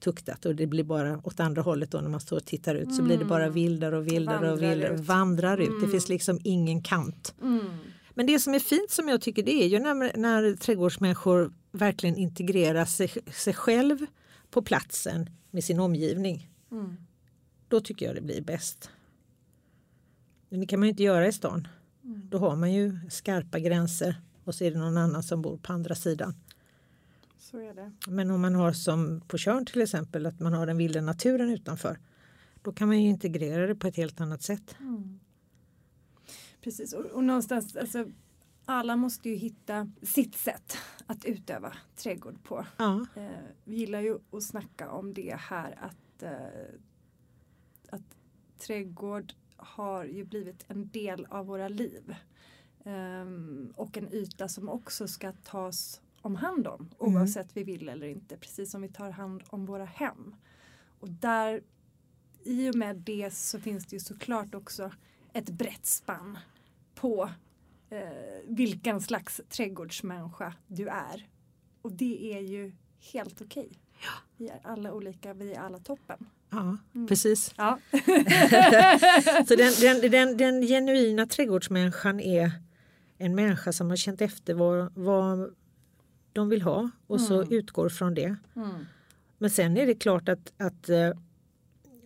tuktat och det blir bara åt andra hållet då när man står och tittar ut så blir det bara mm. vildare och vildare och vildare ut. vandrar ut. Mm. Det finns liksom ingen kant. Mm. Men det som är fint som jag tycker det är ju när, när trädgårdsmänniskor verkligen integrerar sig, sig själv på platsen med sin omgivning. Mm. Då tycker jag det blir bäst. Men det kan man ju inte göra i stan. Mm. Då har man ju skarpa gränser och så är det någon annan som bor på andra sidan. Så är det. Men om man har som på Tjörn till exempel att man har den vilda naturen utanför. Då kan man ju integrera det på ett helt annat sätt. Mm. Precis och, och någonstans alltså, alla måste ju hitta sitt sätt att utöva trädgård på. Ja. Eh, vi gillar ju att snacka om det här att, eh, att trädgård har ju blivit en del av våra liv. Um, och en yta som också ska tas om hand om mm. oavsett vi vill eller inte. Precis som vi tar hand om våra hem. Och där i och med det så finns det ju såklart också ett brett spann på eh, vilken slags trädgårdsmänniska du är. Och det är ju helt okej. Okay. Ja. Vi är alla olika, vi är alla toppen. Ja, mm. precis. Ja. så den, den, den, den genuina trädgårdsmänniskan är en människa som har känt efter vad, vad de vill ha och mm. så utgår från det. Mm. Men sen är det klart att, att eh,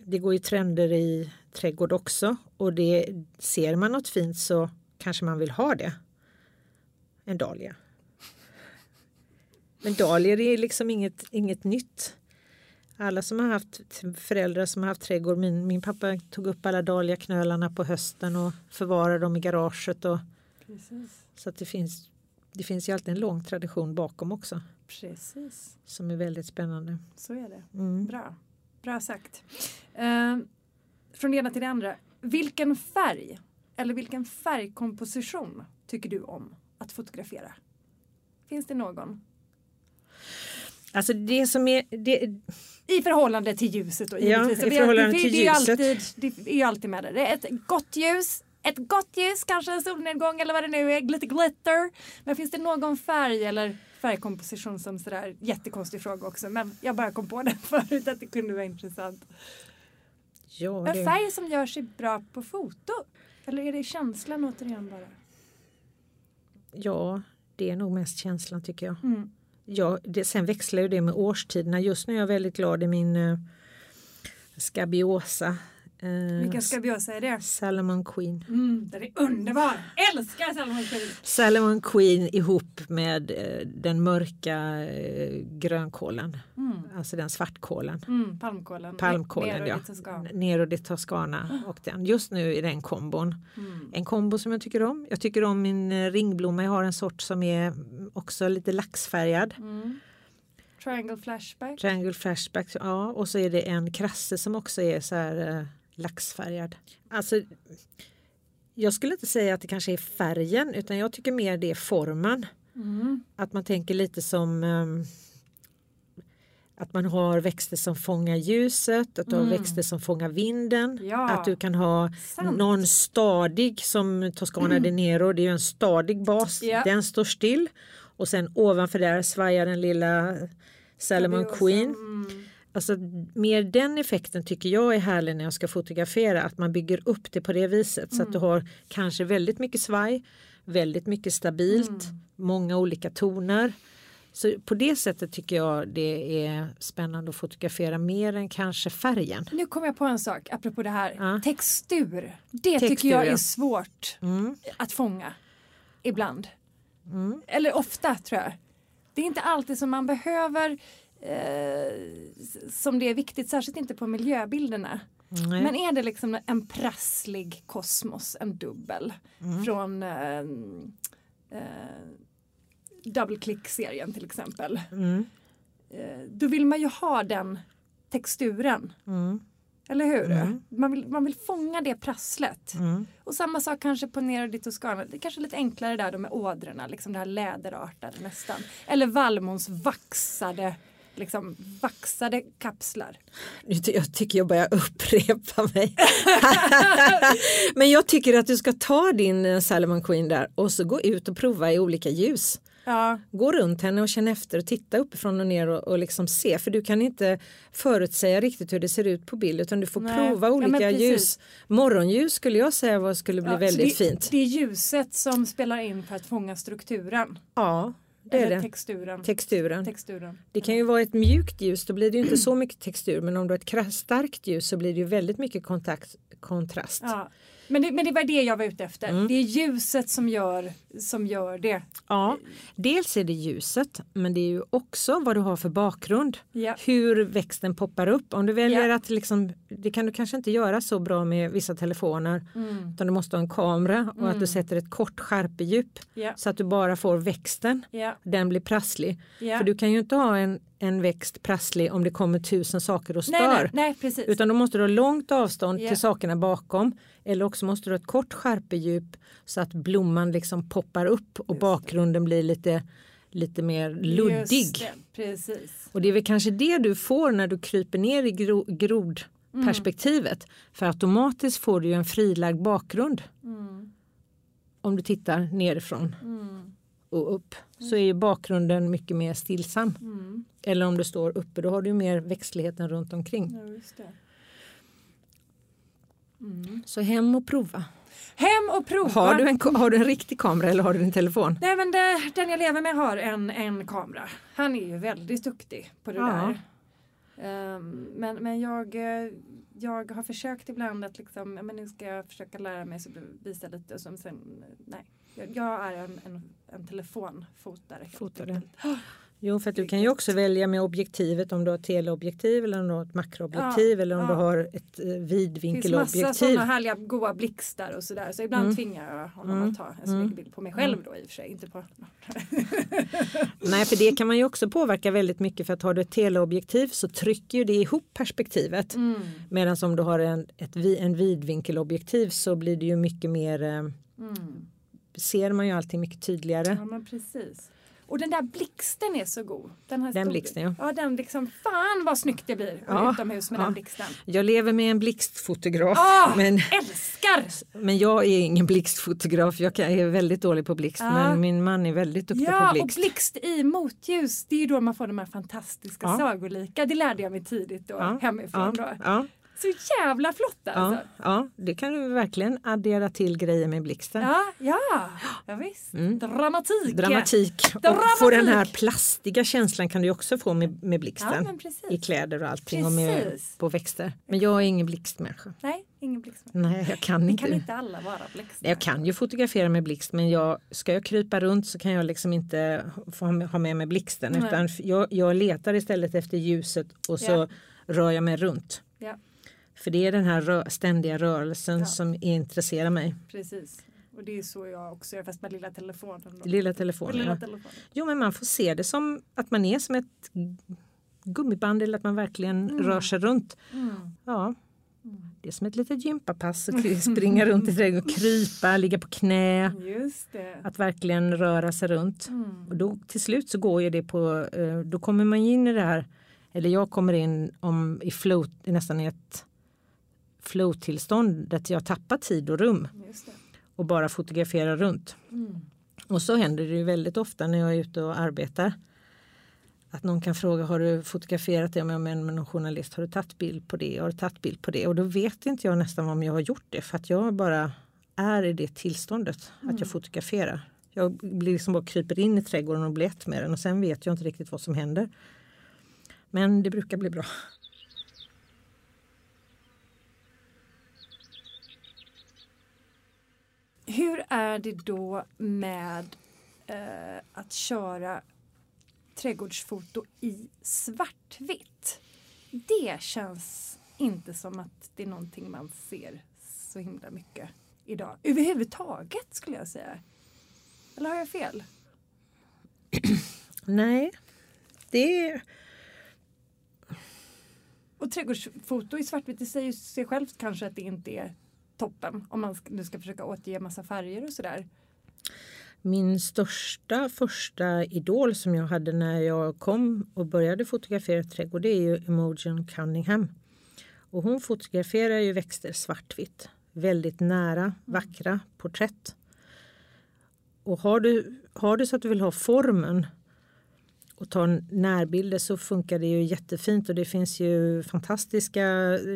det går ju trender i trädgård också och det, ser man något fint så kanske man vill ha det. En dahlia. Men dahlior är liksom inget, inget nytt. Alla som har haft föräldrar som har haft trädgård, min, min pappa tog upp alla dahliaknölarna på hösten och förvarade dem i garaget. Och, Precis. Så att det finns, det finns ju alltid en lång tradition bakom också. Precis. Som är väldigt spännande. Så är det. Mm. Bra. Bra sagt. Uh, från det ena till det andra. Vilken färg eller vilken färgkomposition tycker du om att fotografera? Finns det någon? Alltså det som är... Det... I förhållande till ljuset då Ja, i förhållande till det, ljuset. Det alltid, det är ju alltid med det. Det är ett gott ljus, ett gott ljus, kanske en solnedgång eller vad det nu är, lite glitter. Men finns det någon färg eller färgkomposition som sådär, jättekonstig fråga också, men jag bara kom på det förut att det kunde vara intressant. Ja, det... En färg som gör sig bra på foto? Eller är det känslan återigen bara? Ja, det är nog mest känslan tycker jag. Mm. ja det, sen växlar ju det med årstiderna. Just nu är jag väldigt glad i min uh, Scabiosa Eh, Vilken skabiosa är det? Salomon Queen. Mm, den är underbar! Älskar Salomon Queen! Salomon Queen ihop med eh, den mörka eh, grönkålen. Mm. Alltså den svartkålen. Mm, palmkålen. Palmkålen, ja. Nero di Toscana. Och den. Just nu är den kombon. Mm. En kombo som jag tycker om. Jag tycker om min eh, ringblomma. Jag har en sort som är också lite laxfärgad. Mm. Triangle flashback. Triangle flashback, ja. Och så är det en krasse som också är så här eh, laxfärgad. Alltså, jag skulle inte säga att det kanske är färgen utan jag tycker mer det är formen. Mm. Att man tänker lite som um, att man har växter som fångar ljuset, att du mm. har växter som fångar vinden. Ja. Att du kan ha Sant. någon stadig som Toscana mm. de Nero, det är ju en stadig bas, yeah. den står still. Och sen ovanför där svajar den lilla Salomon Queen. Mm. Alltså, mer den effekten tycker jag är härlig när jag ska fotografera, att man bygger upp det på det viset mm. så att du mm. har kanske väldigt mycket svaj, väldigt mycket stabilt, mm. många olika toner. Så på det sättet tycker jag det är spännande att fotografera mer än kanske färgen. Nu kom jag på en sak apropå det här. Ja. Textur. Det Textur, tycker jag är svårt mm. att fånga ibland. Mm. Eller ofta tror jag. Det är inte alltid som man behöver eh, som det är viktigt, särskilt inte på miljöbilderna. Nej. Men är det liksom en prasslig kosmos, en dubbel mm. från eh, eh, Double Click-serien till exempel. Mm. Eh, då vill man ju ha den texturen. Mm. Eller hur? Mm. Man, vill, man vill fånga det prasslet. Mm. Och samma sak kanske på Nero di Toscana. Det är kanske lite enklare där då med ådrorna, liksom det här läderartade nästan. Eller Valmons vaxade liksom vaxade kapslar. Jag tycker jag börjar upprepa mig. Men jag tycker att du ska ta din eh, Salomon Queen där och så gå ut och prova i olika ljus. Ja. Gå runt henne och känn efter och titta uppifrån och ner och, och liksom se för du kan inte förutsäga riktigt hur det ser ut på bild utan du får Nej. prova olika ja, ljus. Morgonljus skulle jag säga skulle bli ja, väldigt det, fint. Det är ljuset som spelar in för att fånga strukturen. Ja, det är det. Texturen. texturen. texturen. Det kan ju vara ett mjukt ljus, då blir det inte så mycket textur. Men om du har ett starkt ljus så blir det ju väldigt mycket kontakt, kontrast. Ja. Men det, men det var det jag var ute efter. Mm. Det är ljuset som gör, som gör det. Ja, dels är det ljuset men det är ju också vad du har för bakgrund. Ja. Hur växten poppar upp. Om du väljer ja. att liksom, det kan du kanske inte göra så bra med vissa telefoner. Mm. Utan du måste ha en kamera och mm. att du mm. sätter ett kort skärpedjup. Ja. Så att du bara får växten. Den blir prasslig. För du kan ju inte ha en en växt prasslig om det kommer tusen saker och stör. Nej, nej, nej. Utan då måste du ha långt avstånd Ja. till sakerna bakom. Eller också måste du ha ett kort skärpedjup så att blomman liksom poppar upp och Just det. bakgrunden blir lite, lite mer luddig. Det, precis. Och det är väl kanske det du får när du kryper ner i gro grodperspektivet. För automatiskt får du ju en frilagd bakgrund. Mm. Om du tittar nerifrån Mm. Och upp så är ju bakgrunden mycket mer stillsam. Mm. Eller om du står uppe då har du mer växtligheten runt omkring. Ja. Mm. Så hem och prova. Hem och prova. Har du, en, har du en riktig kamera eller har du en telefon? Nej men det, den jag lever med har en, en kamera. Han är ju väldigt duktig på det Ja. där. Ehm, men men jag, eh, jag har försökt ibland att liksom, men nu ska jag försöka lära mig så visa lite och sen, nej. Jag, jag är en, en, en telefonfotare. Fotare. Jo, för att du kan ju också välja med objektivet om du har teleobjektiv eller om du har ett makroobjektiv Ja, eller om ja. du har ett eh, Det finns massa vidvinkelobjektiv. sådana härliga goa blixtar och sådär. Så ibland Mm. tvingar jag honom Mm. att ta en snygg bild på mig själv då i och för sig. Inte på... Nej, för det kan man ju också påverka väldigt mycket för att har du ett teleobjektiv så trycker ju det ihop perspektivet. Mm. Medan om du har en, ett, en vidvinkelobjektiv så blir det ju mycket mer, eh, Mm. Ser man ju allting mycket tydligare. Ja men precis. Och den där blixten är så god. Den, här Den blixten, ja. Ja den liksom, fan vad snyggt det blir Ja, utomhus med ja. den blixten. Jag lever med en blixtfotograf Ah, men, Älskar! men jag är ingen blixtfotograf. Jag är väldigt dålig på blixt Ja. men min man är väldigt duktig på Ja och blixt. blixt i motljus, det är ju då man får de här fantastiska Ja. sagolika. Det lärde jag mig tidigt då Ja, hemifrån. ja, Då. Ja, Så jävla flott alltså. ja, ja, det kan du verkligen addera till grejer med blixten. Ja, ja, ja visst. Mm. Dramatik. Dramatik. Och Dramatik. få den här plastiga känslan kan du också få med, med Ja blixten. precis. I kläder och allting och med, Precis. på växter. Men jag är ingen blixtmänniska. Nej, ingen blixt. Nej, jag kan Det inte. kan inte alla vara blixtar. Jag kan ju fotografera med blixt men jag, ska jag krypa runt så kan jag liksom inte få ha med- ha med mig blixten. Nej. Utan jag, jag letar istället efter ljuset och så Ja. rör jag mig runt. Ja. För det är den här rö- ständiga rörelsen Ja. som intresserar mig. Precis. Och det är så jag också gör fast med lilla telefonen. Då. Lilla telefonen. lilla telefonen. Jo men man får se det som att man är som ett gummiband eller att man verkligen Mm. rör sig runt. Mm. Ja. Det är som ett litet gympapass att springa runt i trädgården, krypa, ligga på knä. Att verkligen röra sig runt. Mm. Och då, till slut så går ju det på, eh, då kommer man in i det här, eller jag kommer in om, i flow, nästan i ett flow-tillstånd där jag tappar tid och rum och bara fotograferar runt. Mm. Och så händer det ju väldigt ofta när jag är ute och arbetar. Att någon kan fråga, har du fotograferat det? Men, men någon journalist, har du tagit bild på det? Har du tagit bild på det? Och då vet inte jag nästan om jag har gjort det för att jag bara är i det tillståndet att jag fotograferar. Jag blir liksom bara kryper in i trädgården och blir ett med den och sen vet jag inte riktigt vad som händer. Men det brukar bli bra. Hur är det då med eh, att köra trädgårdsfoto i svartvitt? Det känns inte som att det är någonting man ser så himla mycket idag. Överhuvudtaget skulle jag säga. Eller har jag fel? Nej, det är Och trädgårdsfoto i svartvitt i sig ser självt kanske att det inte är toppen om man nu ska försöka återge massa färger och sådär. Min största första idol som jag hade när jag kom och började fotografera trädgård det är ju Imogen Cunningham. Och hon fotograferar ju växter svartvitt. Väldigt nära, vackra porträtt. Och har du, har du så att du vill ha formen och ta närbilder så funkar det ju jättefint och det finns ju fantastiska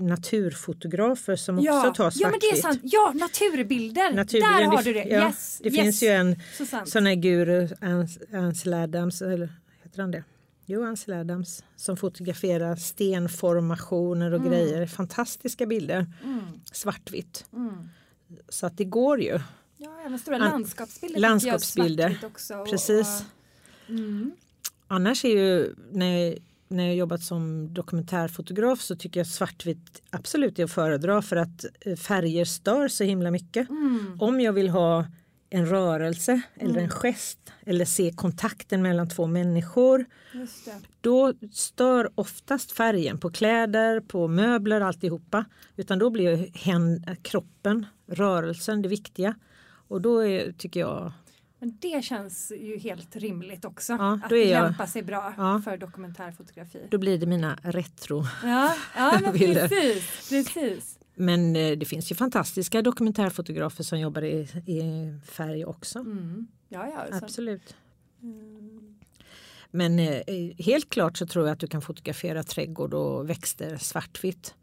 naturfotografer som också tar svartvitt. ja men det är sant. Ja, naturbilder. Naturbilder, Där har du det. Ja, yes, det yes. finns ju en Så sån här guru, Ans- Ansel Adams, eller heter han det? Jo, Ansel Adams, som fotograferar stenformationer och grejer. Fantastiska bilder, Mm, svartvitt. mm. Så att det går ju. Ja, även stora An- landskapsbilder. landskapsbilder. Också, och- Precis. Och, mm. Annars är ju, när jag, när jag jobbat som dokumentärfotograf så tycker jag svartvitt absolut är att föredra för att eh, färger stör så himla mycket. Mm. Om jag vill ha en rörelse eller Mm. en gest eller se kontakten mellan två människor. Då stör oftast färgen på kläder, på möbler, alltihopa. Utan då blir kroppen, rörelsen det viktiga. Och då är, tycker jag, Men det känns ju helt rimligt också. Ja, att jag- lämpa sig bra Ja. för dokumentärfotografi. då blir det mina retro. Ja, ja men precis. precis. Men eh, det finns ju fantastiska dokumentärfotografer som jobbar i, i färg också. Mm. Ja, ja. Så, Absolut. mm. Men eh, helt klart så tror jag att du kan fotografera trädgård och växter svartvitt.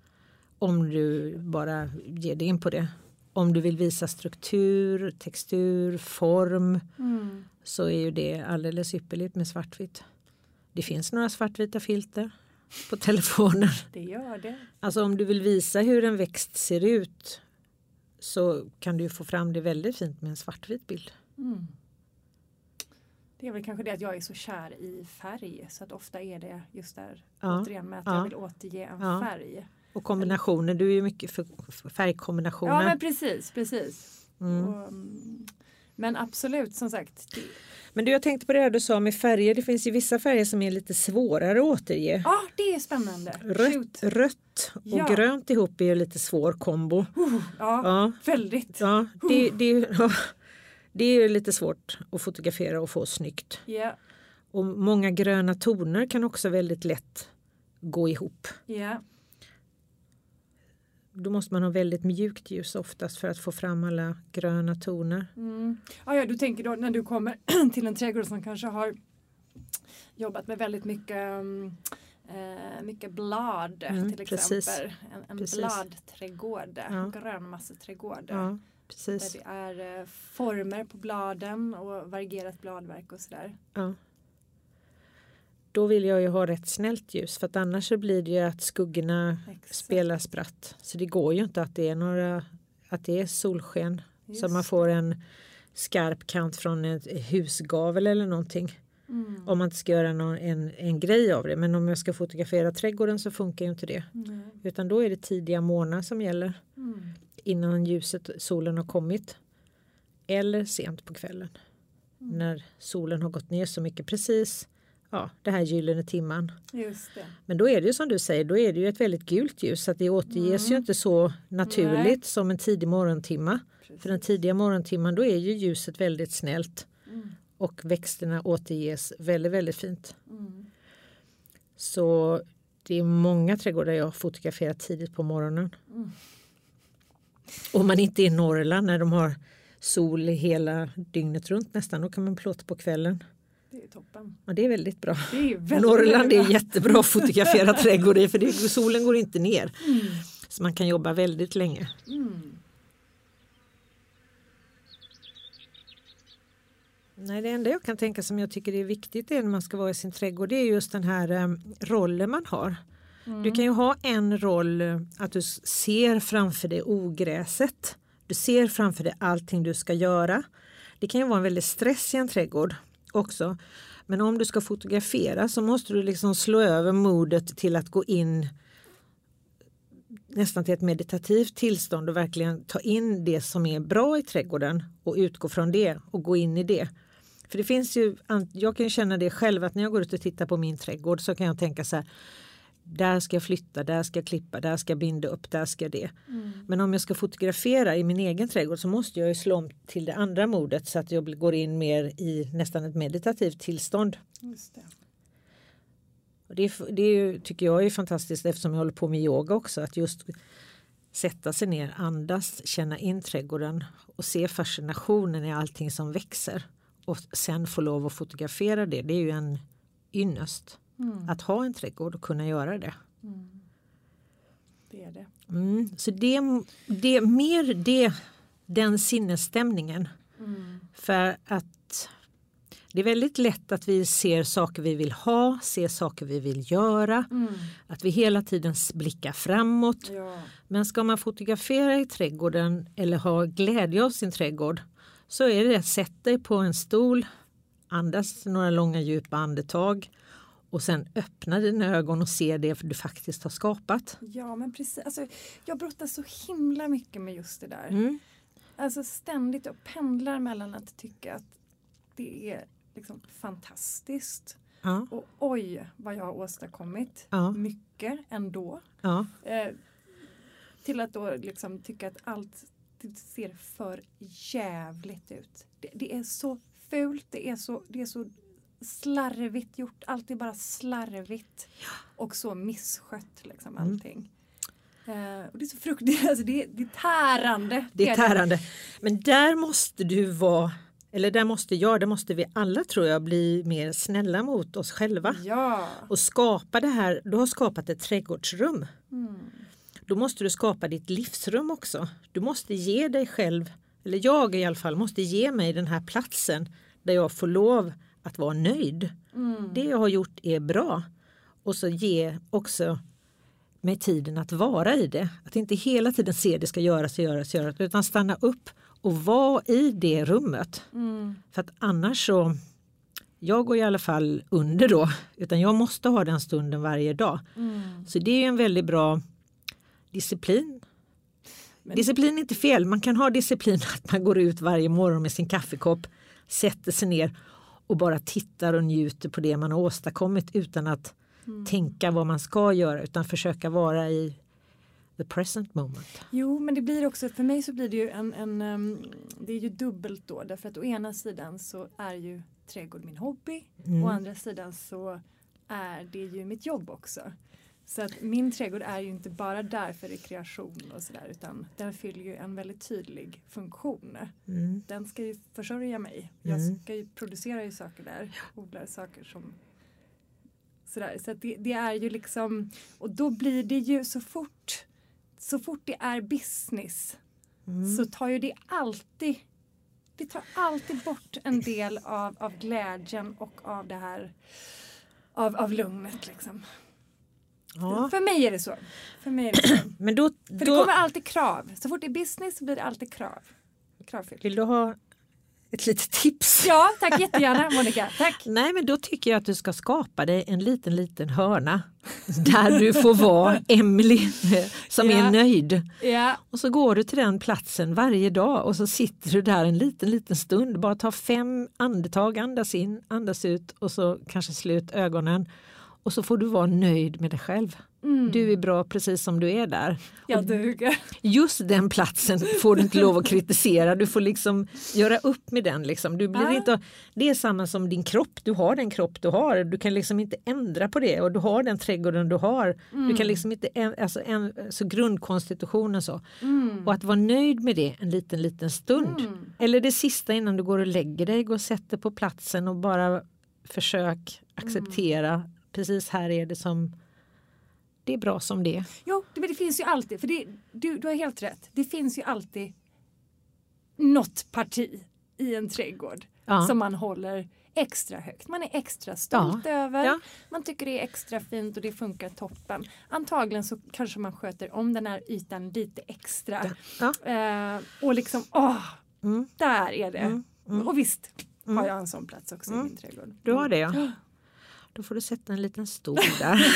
Om du bara ger dig in på det. Om du vill visa struktur, textur, form Mm. så är ju det alldeles ypperligt med svartvitt. Det finns några svartvita filter på telefonen. Det gör det. Alltså om du vill visa hur en växt ser ut så kan du få fram det väldigt fint med en svartvit bild. Mm. Det är väl kanske det att jag är så kär i färg så att ofta är det just där Ja, återigen med att ja. jag vill återge en Ja. färg. Och kombinationer, du är ju mycket för färgkombinationer. Ja men precis, precis. Mm. Och, mm, men absolut som sagt. Det, Men du, jag tänkte på det här du sa med färger. Det finns ju vissa färger som är lite svårare att återge. ja det är spännande. Rött, Shoot. rött och Ja. grönt ihop är ju lite svår kombo. Uh, ja, Ja, väldigt. ja, det, det, ja, det är ju lite svårt att fotografera och få snyggt. Ja, Och många gröna toner kan också väldigt lätt gå ihop. ja. Då måste man ha väldigt mjukt ljus oftast för att få fram alla gröna toner. Mm. Ja, ja, du tänker då när du kommer till en trädgård som kanske har jobbat med väldigt mycket mm, eh, mycket blad Mm, till precis. exempel. En, en Precis. bladträdgård, Ja. grönmasseträdgård. Ja, Där det är eh, former på bladen och varierat bladverk och sådär. Ja. Då vill jag ju ha rätt snällt ljus för att annars så blir det ju att skuggorna Exakt. spelar spratt. Så det går ju inte att det är några att det är solsken så Just att man får en skarp kant från ett husgavel eller någonting. Mm. Om man inte ska göra någon, en, en grej av det. Men om jag ska fotografera trädgården så funkar ju inte det. Nej. Utan då är det tidiga morgnar som gäller Mm. innan ljuset, solen har kommit. Eller sent på kvällen. Mm. När solen har gått ner så mycket precis. Ja, det här gyllene timman. Men då är det ju som du säger, då är det ju ett väldigt gult ljus. Så att det återges ju inte så naturligt Mm. Nej. som en tidig morgontimma. För den tidiga morgontimman då är ju ljuset väldigt snällt. Mm. Och växterna återges väldigt, väldigt fint. Mm. Så det är många trädgårdar jag har fotograferat tidigt på morgonen. Mm. Om man inte är i Norrland när de har sol hela dygnet runt nästan, då kan man plåta på kvällen. Det är toppen. Ja, det är väldigt bra. Det är väldigt, Norrland är bra. jättebra att fotografera trädgård i för det, solen går inte ner. Mm. Så man kan jobba väldigt länge. Mm. Nej, det enda jag kan tänka som jag tycker är viktigt är när man ska vara i sin trädgård det är just den här eh, rollen man har. Mm. Du kan ju ha en roll eh, att du ser framför dig ogräset. Du ser framför dig allting du ska göra. Det kan ju vara en väldig stress i en trädgård också. Men om du ska fotografera så måste du liksom slå över modet till att gå in nästan till ett meditativt tillstånd och verkligen ta in det som är bra i trädgården och utgå från det och gå in i det. För det finns ju, jag kan ju känna det själv att när jag går ut och tittar på min trädgård så kan jag tänka så här där ska jag flytta, där ska jag klippa, där ska jag binda upp, där ska jag det. Mm. Men om jag ska fotografera i min egen trädgård så måste jag ju slå om till det andra modet så att jag går in mer i nästan ett meditativt tillstånd. Just det. Och det det tycker jag är fantastiskt eftersom jag håller på med yoga också. Att just sätta sig ner, andas, känna in trädgården och se fascinationen i allting som växer. Och sen få lov att fotografera det. Det är ju en ynnest Mm. att ha en trädgård och kunna göra det. Mm. Det är det. Mm. Så det, det mer det, den sinnesstämningen. Mm. För att det är väldigt lätt att vi ser saker vi vill ha, ser saker vi vill göra. Mm. Att vi hela tiden blickar framåt. Ja. Men ska man fotografera i trädgården eller ha glädje av sin trädgård så är det att sätta dig på en stol, andas några långa djupa andetag och sen öppna dina ögon och se det du faktiskt har skapat. ja, men precis. Alltså, jag brottas så himla mycket med just det där. Mm. alltså ständigt och pendlar mellan att tycka att det är liksom fantastiskt Ja, och oj vad jag har åstadkommit. ja, Mycket ändå. ja. Eh, till att då liksom tycka att allt ser för jävligt ut. Det, det är så fult, det är så, det är så slarvigt gjort. Allt är bara slarvigt och så misskött liksom Mm. allting. Eh, och det är så fruktansvärt, alltså det, är- det är tärande. Det är tärande. Men där måste du vara, eller där måste jag, där måste vi alla tror jag bli mer snälla mot oss själva. Ja. Och skapa det här, du har skapat ett trädgårdsrum. Mm. Då måste du skapa ditt livsrum också. Du måste ge dig själv, eller jag i alla fall, måste ge mig den här platsen där jag får lov att vara nöjd. Mm. Det jag har gjort är bra. Och så ge också mig tiden att vara i det. Att inte hela tiden se det ska göras och göras och göras utan stanna upp och vara i det rummet. Mm. För att annars så, jag går i alla fall under då, utan jag måste ha den stunden varje dag. Mm. Så det är en väldigt bra disciplin. Men- Disciplin är inte fel, man kan ha disciplin att man går ut varje morgon med sin kaffekopp, sätter sig ner och bara tittar och njuter på det man har åstadkommit utan att Mm. tänka vad man ska göra utan försöka vara i the present moment. Jo, men det blir också, för mig så blir det ju en, en ehm, det är ju dubbelt då därför att å ena sidan så är ju trädgård min hobby, Mm. å andra sidan så är det ju mitt jobb också. Så att min trädgård är ju inte bara där för rekreation och sådär utan den fyller ju en väldigt tydlig funktion. Mm. Den ska ju försörja mig. Jag Mm. ska ju producera ju saker där, odla saker som sådär. Så att det, det är ju liksom och då blir det ju så fort så fort det är business Mm. så tar ju det alltid det tar alltid bort en del av, av glädjen och av det här av, av lugnet liksom. Ja, För mig är det så. För mig är det så. men då, För det då kommer alltid krav. Så fort det är business så blir det alltid krav. Kravfyllt. vill du ha ett litet tips? Ja, tack jättegärna Monica. Tack. Nej men då tycker jag att du ska skapa dig en liten liten hörna där du får vara Emily som Ja. är nöjd. Ja. Och så går du till den platsen varje dag och så sitter du där en liten liten stund. Bara ta fem andetag, andas in, andas ut och så kanske slut ögonen. Och så får du vara nöjd med dig själv. Mm. Du är bra precis som du är där. Jag duger. Just den platsen får du inte lov att kritisera. Du får liksom göra upp med den. Liksom. Du blir Ah. inte, det är samma som din kropp. Du har den kropp du har. Du kan liksom inte ändra på det. Och du har den trädgården du har. Du kan liksom inte, alltså, en, så grundkonstitutionen så. Mm. Och att vara nöjd med det en liten liten stund. Mm. Eller det sista innan du går och lägger dig. Gå och sätt dig på platsen och bara försök acceptera. Precis här är det som det är bra som det är. Jo, men det finns ju alltid, för det, du, du har helt rätt. Det finns ju alltid något parti i en trädgård Ja. som man håller extra högt. Man är extra stolt över. Ja. Man tycker det är extra fint och det funkar toppen. Antagligen så kanske man sköter om den här ytan lite extra. Ja. Eh, och liksom, åh, Mm. där är det. Mm, mm. Och visst har Mm. jag en sån plats också i Mm. min trädgård. Du har det ja. Då får du sätta en liten stol där.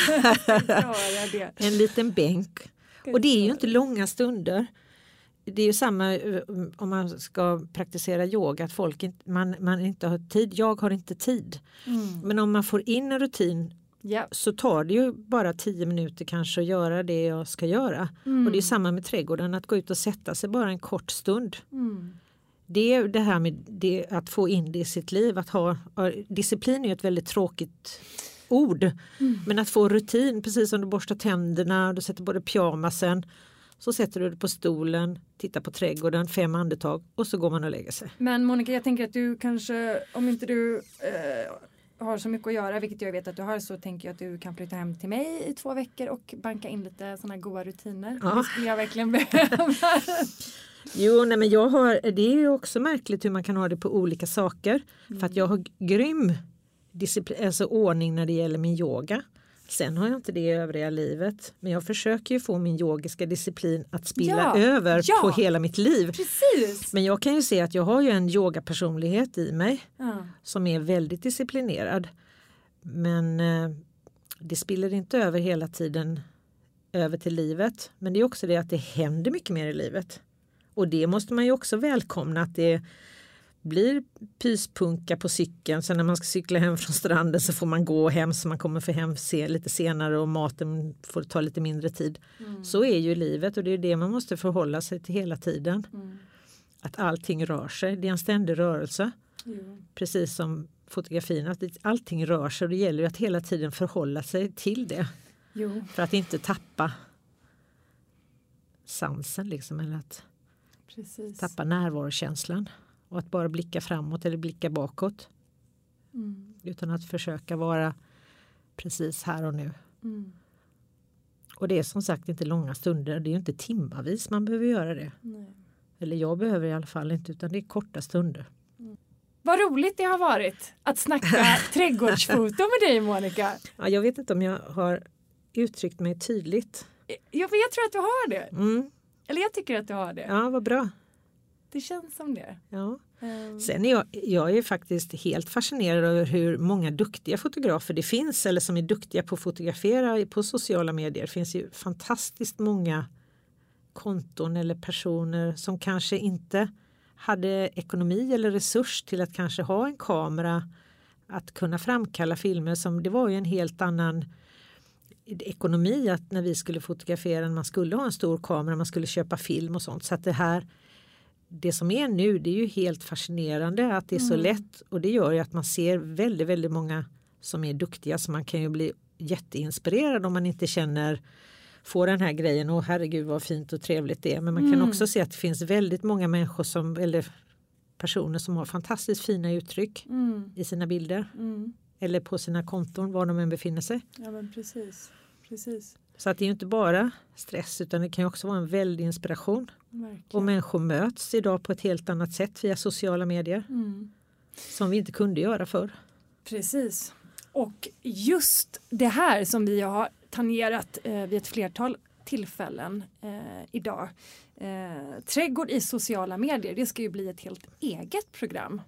En liten bänk. Och det är ju inte långa stunder. Det är ju samma eh, om man ska praktisera yoga, att folk inte, man, man inte har tid. Jag har inte tid. Mm. Men om man får in en rutin Ja. så tar det ju bara tio minuter kanske att göra det jag ska göra. Mm. Och det är samma med trädgården, att gå ut och sätta sig bara en kort stund. Mm. Det är det här med det, att få in det i sitt liv. Att ha, disciplin är ett väldigt tråkigt ord. Mm. Men att få rutin, precis som du borstar tänderna, du sätter både pyjamasen, så sätter du dig på stolen, tittar på trädgården, fem andetag och så går man och lägger sig. Men Monica, jag tänker att du kanske, om inte du eh, har så mycket att göra, vilket jag vet att du har, så tänker jag att du kan flytta hem till mig i två veckor och banka in lite sådana goda rutiner. Ja. Det skulle jag verkligen behöva. Jo, nej, men jag har, det är ju också märkligt hur man kan ha det på olika saker. För att jag har grym disciplin, alltså ordning när det gäller min yoga. Sen har jag inte det i övriga livet. Men jag försöker ju få min yogiska disciplin att spilla Ja, över ja. på hela mitt liv. Precis! Men jag kan ju se att jag har ju en yogapersonlighet i mig Ja. som är väldigt disciplinerad. Men eh, det spiller inte över hela tiden över till livet. Men det är också det att det händer mycket mer i livet. Och det måste man ju också välkomna att det blir pyspunka på cykeln. Sen när man ska cykla hem från stranden så får man gå hem så man kommer för hem se lite senare och maten får ta lite mindre tid. Mm. Så är ju livet och det är det man måste förhålla sig till hela tiden. Mm. Att allting rör sig, det är en ständig rörelse. Jo. Precis som fotografin, att allting rör sig och det gäller att hela tiden förhålla sig till det. Jo. För att inte tappa sansen liksom eller att Precis. tappa närvarokänslan och att bara blicka framåt eller blicka bakåt. Mm. Utan att försöka vara precis här och nu. Mm. Och det är som sagt inte långa stunder, det är inte timmavis man behöver göra det. Nej. Eller jag behöver i alla fall inte utan det är korta stunder. Mm. Vad roligt det har varit att snacka trädgårdsfoto med dig Monica. Ja, jag vet inte om jag har uttryckt mig tydligt. Jag, jag tror att du har det. Mm. Eller jag tycker att du har det. Ja, vad bra. Det känns som det. Ja. Um. Sen är jag, jag är faktiskt helt fascinerad över hur många duktiga fotografer det finns eller som är duktiga på att fotografera på sociala medier. Det finns ju fantastiskt många konton eller personer som kanske inte hade ekonomi eller resurs till att kanske ha en kamera att kunna framkalla filmer som det var ju en helt annan ekonomi att när vi skulle fotografera man skulle ha en stor kamera, man skulle köpa film och sånt. Så att det här det som är nu det är ju helt fascinerande att det är så mm. lätt och det gör ju att man ser väldigt, väldigt många som är duktiga så man kan ju bli jätteinspirerad om man inte känner få den här grejen, och herregud vad fint och trevligt det är. Men man mm. kan också se att det finns väldigt många människor som, eller personer som har fantastiskt fina uttryck mm. i sina bilder. Mm. Eller på sina konton var de än befinner sig. Ja men precis. Precis. Så att det är inte bara stress utan det kan också vara en väldig inspiration. Verkligen. Och människor möts idag på ett helt annat sätt via sociala medier. Mm. Som vi inte kunde göra förr. Precis. Och just det här som vi har tangerat eh, vid ett flertal tillfällen eh, idag. Eh, trädgård i sociala medier, det ska ju bli ett helt eget program.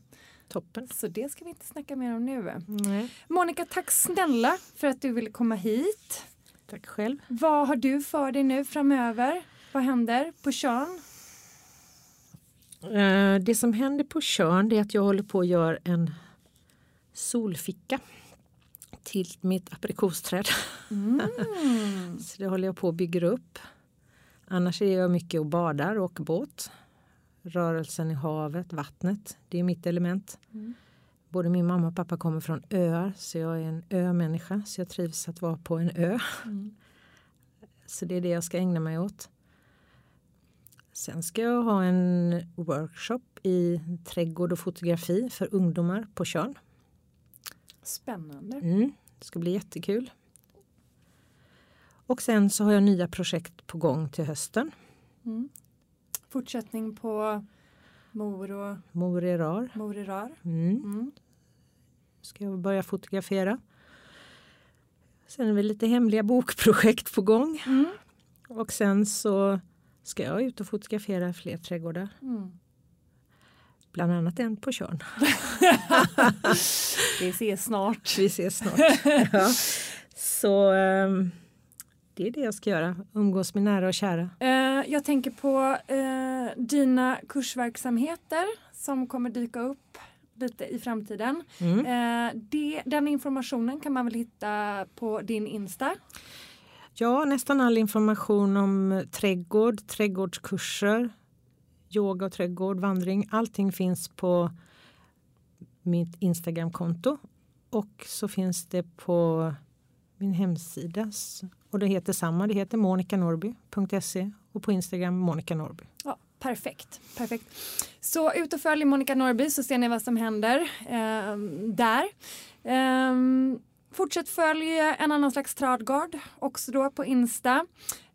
Toppen. Så det ska vi inte snacka mer om nu. Nej. Monica, tack snälla för att du ville komma hit. Tack själv. Vad har du för dig nu framöver? Vad händer på Tjörn? Uh, det som händer på Tjörn är att jag håller på att göra en solficka till mitt aprikosträd. Mm. så det håller jag på att bygga upp. Annars är jag mycket och badar och åker båt. Rörelsen i havet, vattnet, det är mitt element. Mm. Både min mamma och pappa kommer från öar så jag är en ömänniska så jag trivs att vara på en ö. Mm. Så det är det jag ska ägna mig åt. Sen ska jag ha en workshop i trädgård och fotografi för ungdomar på Tjörn. Spännande. Mm, det ska bli jättekul. Och sen så har jag nya projekt på gång till hösten. Mm. Fortsättning på Mor och Mor i rar. Mor i rar. Mm. Mm. Ska jag börja fotografera. Sen är det lite hemliga bokprojekt på gång. Mm. Och sen så ska jag ut och fotografera fler trädgårdar. Mm. Bland annat en på Tjörn. Vi ses snart. Vi ses snart. Ja. Så um, det är det jag ska göra, umgås med nära och kära. Uh, jag tänker på uh, dina kursverksamheter som kommer dyka upp lite i framtiden. Mm. Uh, det, den informationen kan man väl hitta på din Insta? Ja, nästan all information om trädgård, trädgårdskurser, yoga och trädgård, vandring. Allting finns på mitt Instagramkonto och så finns det på min hemsida och det heter samma. Det heter monicanorby.se och på Instagram Monica Norby. Ja, perfekt, perfekt. Så ut och följ Monica Norby så ser ni vad som händer eh, där. Eh, fortsätt följ en annan slags tradgard också då på Insta.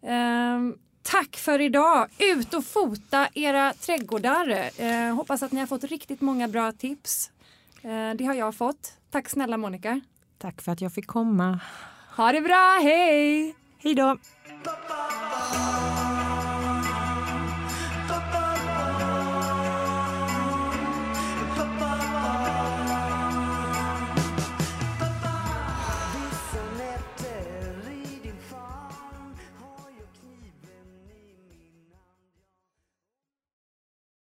Eh, Tack för idag! Ut och fota era trädgårdar. Eh, hoppas att ni har fått riktigt många bra tips. Eh, det har jag fått. Tack snälla Monica. Tack för att jag fick komma. Ha det bra, hej! Hej då!